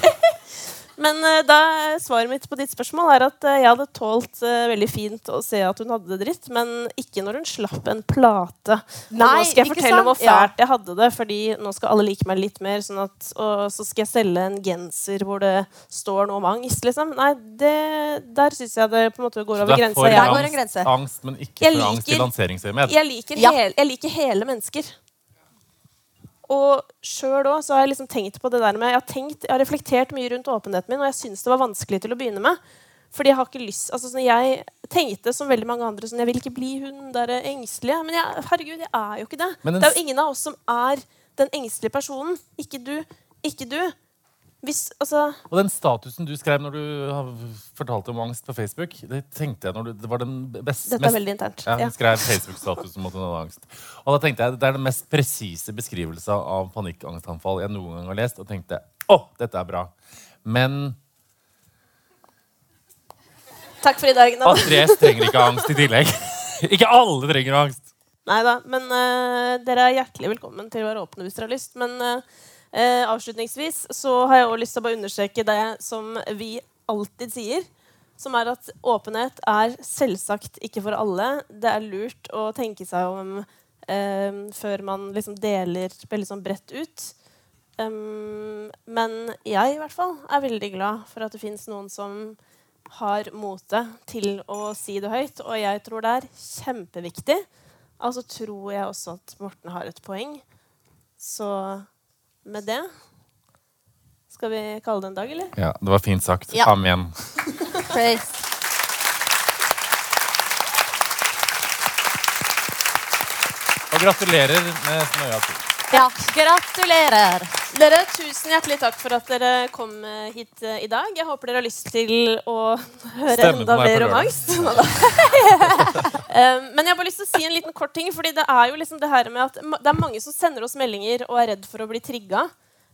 Men eh, da, svaret mitt på ditt spørsmål er at eh, jeg hadde tålt eh, veldig fint å se at hun hadde det dritt, men ikke når hun slapp en plate. Nei, nå skal jeg fortelle fortelle om hvor sant? Ja. fælt jeg hadde det, fordi nå skal alle like meg litt mer. Sånn at, og så skal jeg selge en genser hvor det står noe om angst, liksom. Nei, det, der syns jeg det på en måte går over er grensa. Jeg- Der går en angst, angst, men ikke for angst i lanseringshjemmet. jeg liker, Ja. jeg liker hele mennesker. Og sjøl òg så har jeg liksom tenkt på det der med Jeg har, tenkt, jeg har reflektert mye rundt åpenheten min, og jeg syns det var vanskelig til å begynne med. Fordi jeg har ikke lyst altså sånn, Jeg tenkte som veldig mange andre sånn, Jeg vil ikke bli hun der engstelige. Men jeg, herregud, jeg er jo ikke det. Den Det er jo ingen av oss som er den engstelige personen. Ikke du. Ikke du. Hvis, altså, Og den statusen du skrev når du fortalte om angst på Facebook, det tenkte jeg når du, det var den best, dette er veldig internt. Ja, Ja. skrev Facebook-statusen mot hun angst. Og da tenkte jeg, Det er den mest presise beskrivelse av panikkangstanfall jeg noen gang har lest. Og tenkte å, dette er bra. Men Takk for i dag. Nå. Andres trenger ikke angst i tillegg. ikke alle trenger angst. Nei da, men uh, dere er hjertelig velkommen til å være åpne hvis dere har lyst. Men eh, eh, avslutningsvis så har jeg også lyst til å bare understreke det som vi alltid sier. som er at åpenhet er selvsagt ikke for alle. Det er lurt å tenke seg om eh, før man liksom deler veldig sånn bredt ut. Um, men jeg i hvert fall er veldig glad for at det fins noen som har motet til å si det høyt. Og jeg tror det er kjempeviktig. Altså tror jeg også at Morten har et poeng. Så med det skal vi kalle det en dag, eller? Ja, det var fint sagt. Ja. Amen. Praise. Og gratulerer med Snøya 2. Ja, gratulerer. Dere, Tusen hjertelig takk for at dere kom eh, hit eh, i dag. Jeg håper dere har lyst til å høre Stemme enda mer om angst. Um, Men jeg har bare lyst til å si en liten kort ting. Fordi det er jo liksom det her med at det er mange som sender oss meldinger og er redd for å bli trigga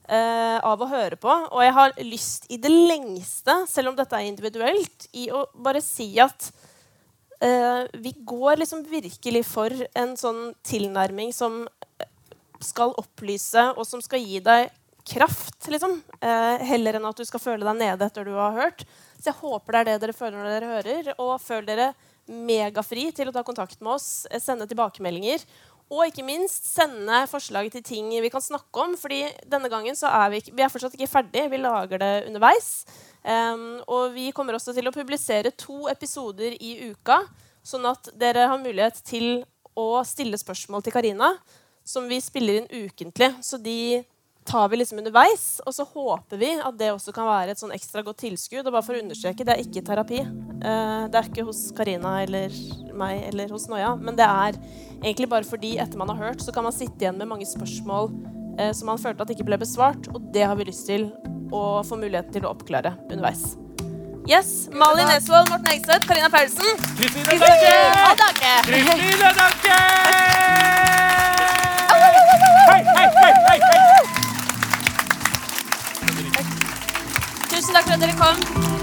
eh, av å høre på. Og jeg har lyst i det lengste, selv om dette er individuelt, i å bare si at Uh, vi går liksom virkelig for en sånn tilnærming som skal opplyse, og som skal gi deg kraft, liksom. Eh, heller enn at du skal føle deg nede etter du har hørt. Så jeg håper det er det dere føler når dere hører. Og føl dere megafri til å ta kontakt med oss, eh, sende tilbakemeldinger. Og ikke minst sende forslag til ting vi kan snakke om. fordi denne gangen så er vi, ikke, vi er fortsatt ikke ferdig. Vi lager det underveis. Um, og vi kommer også til å publisere to episoder i uka, sånn at dere har mulighet til å stille spørsmål til Karina som vi spiller inn ukentlig. Så de tar vi liksom underveis. Og så håper vi at det også kan være et sånn ekstra godt tilskudd. Og bare for å understreke, det er ikke terapi. Eh, det er ikke hos Karina eller meg eller hos Noia. Men det er egentlig bare fordi etter man har hørt, så kan man sitte igjen med mange spørsmål eh, som man følte at ikke ble besvart. Og det har vi lyst til å få muligheten til å oppklare underveis. Yes, Malin Nesvold, Morten Hegseth, Karina Paulsen. Kristine Danke! Kristine Ha det! da Crowd Comics.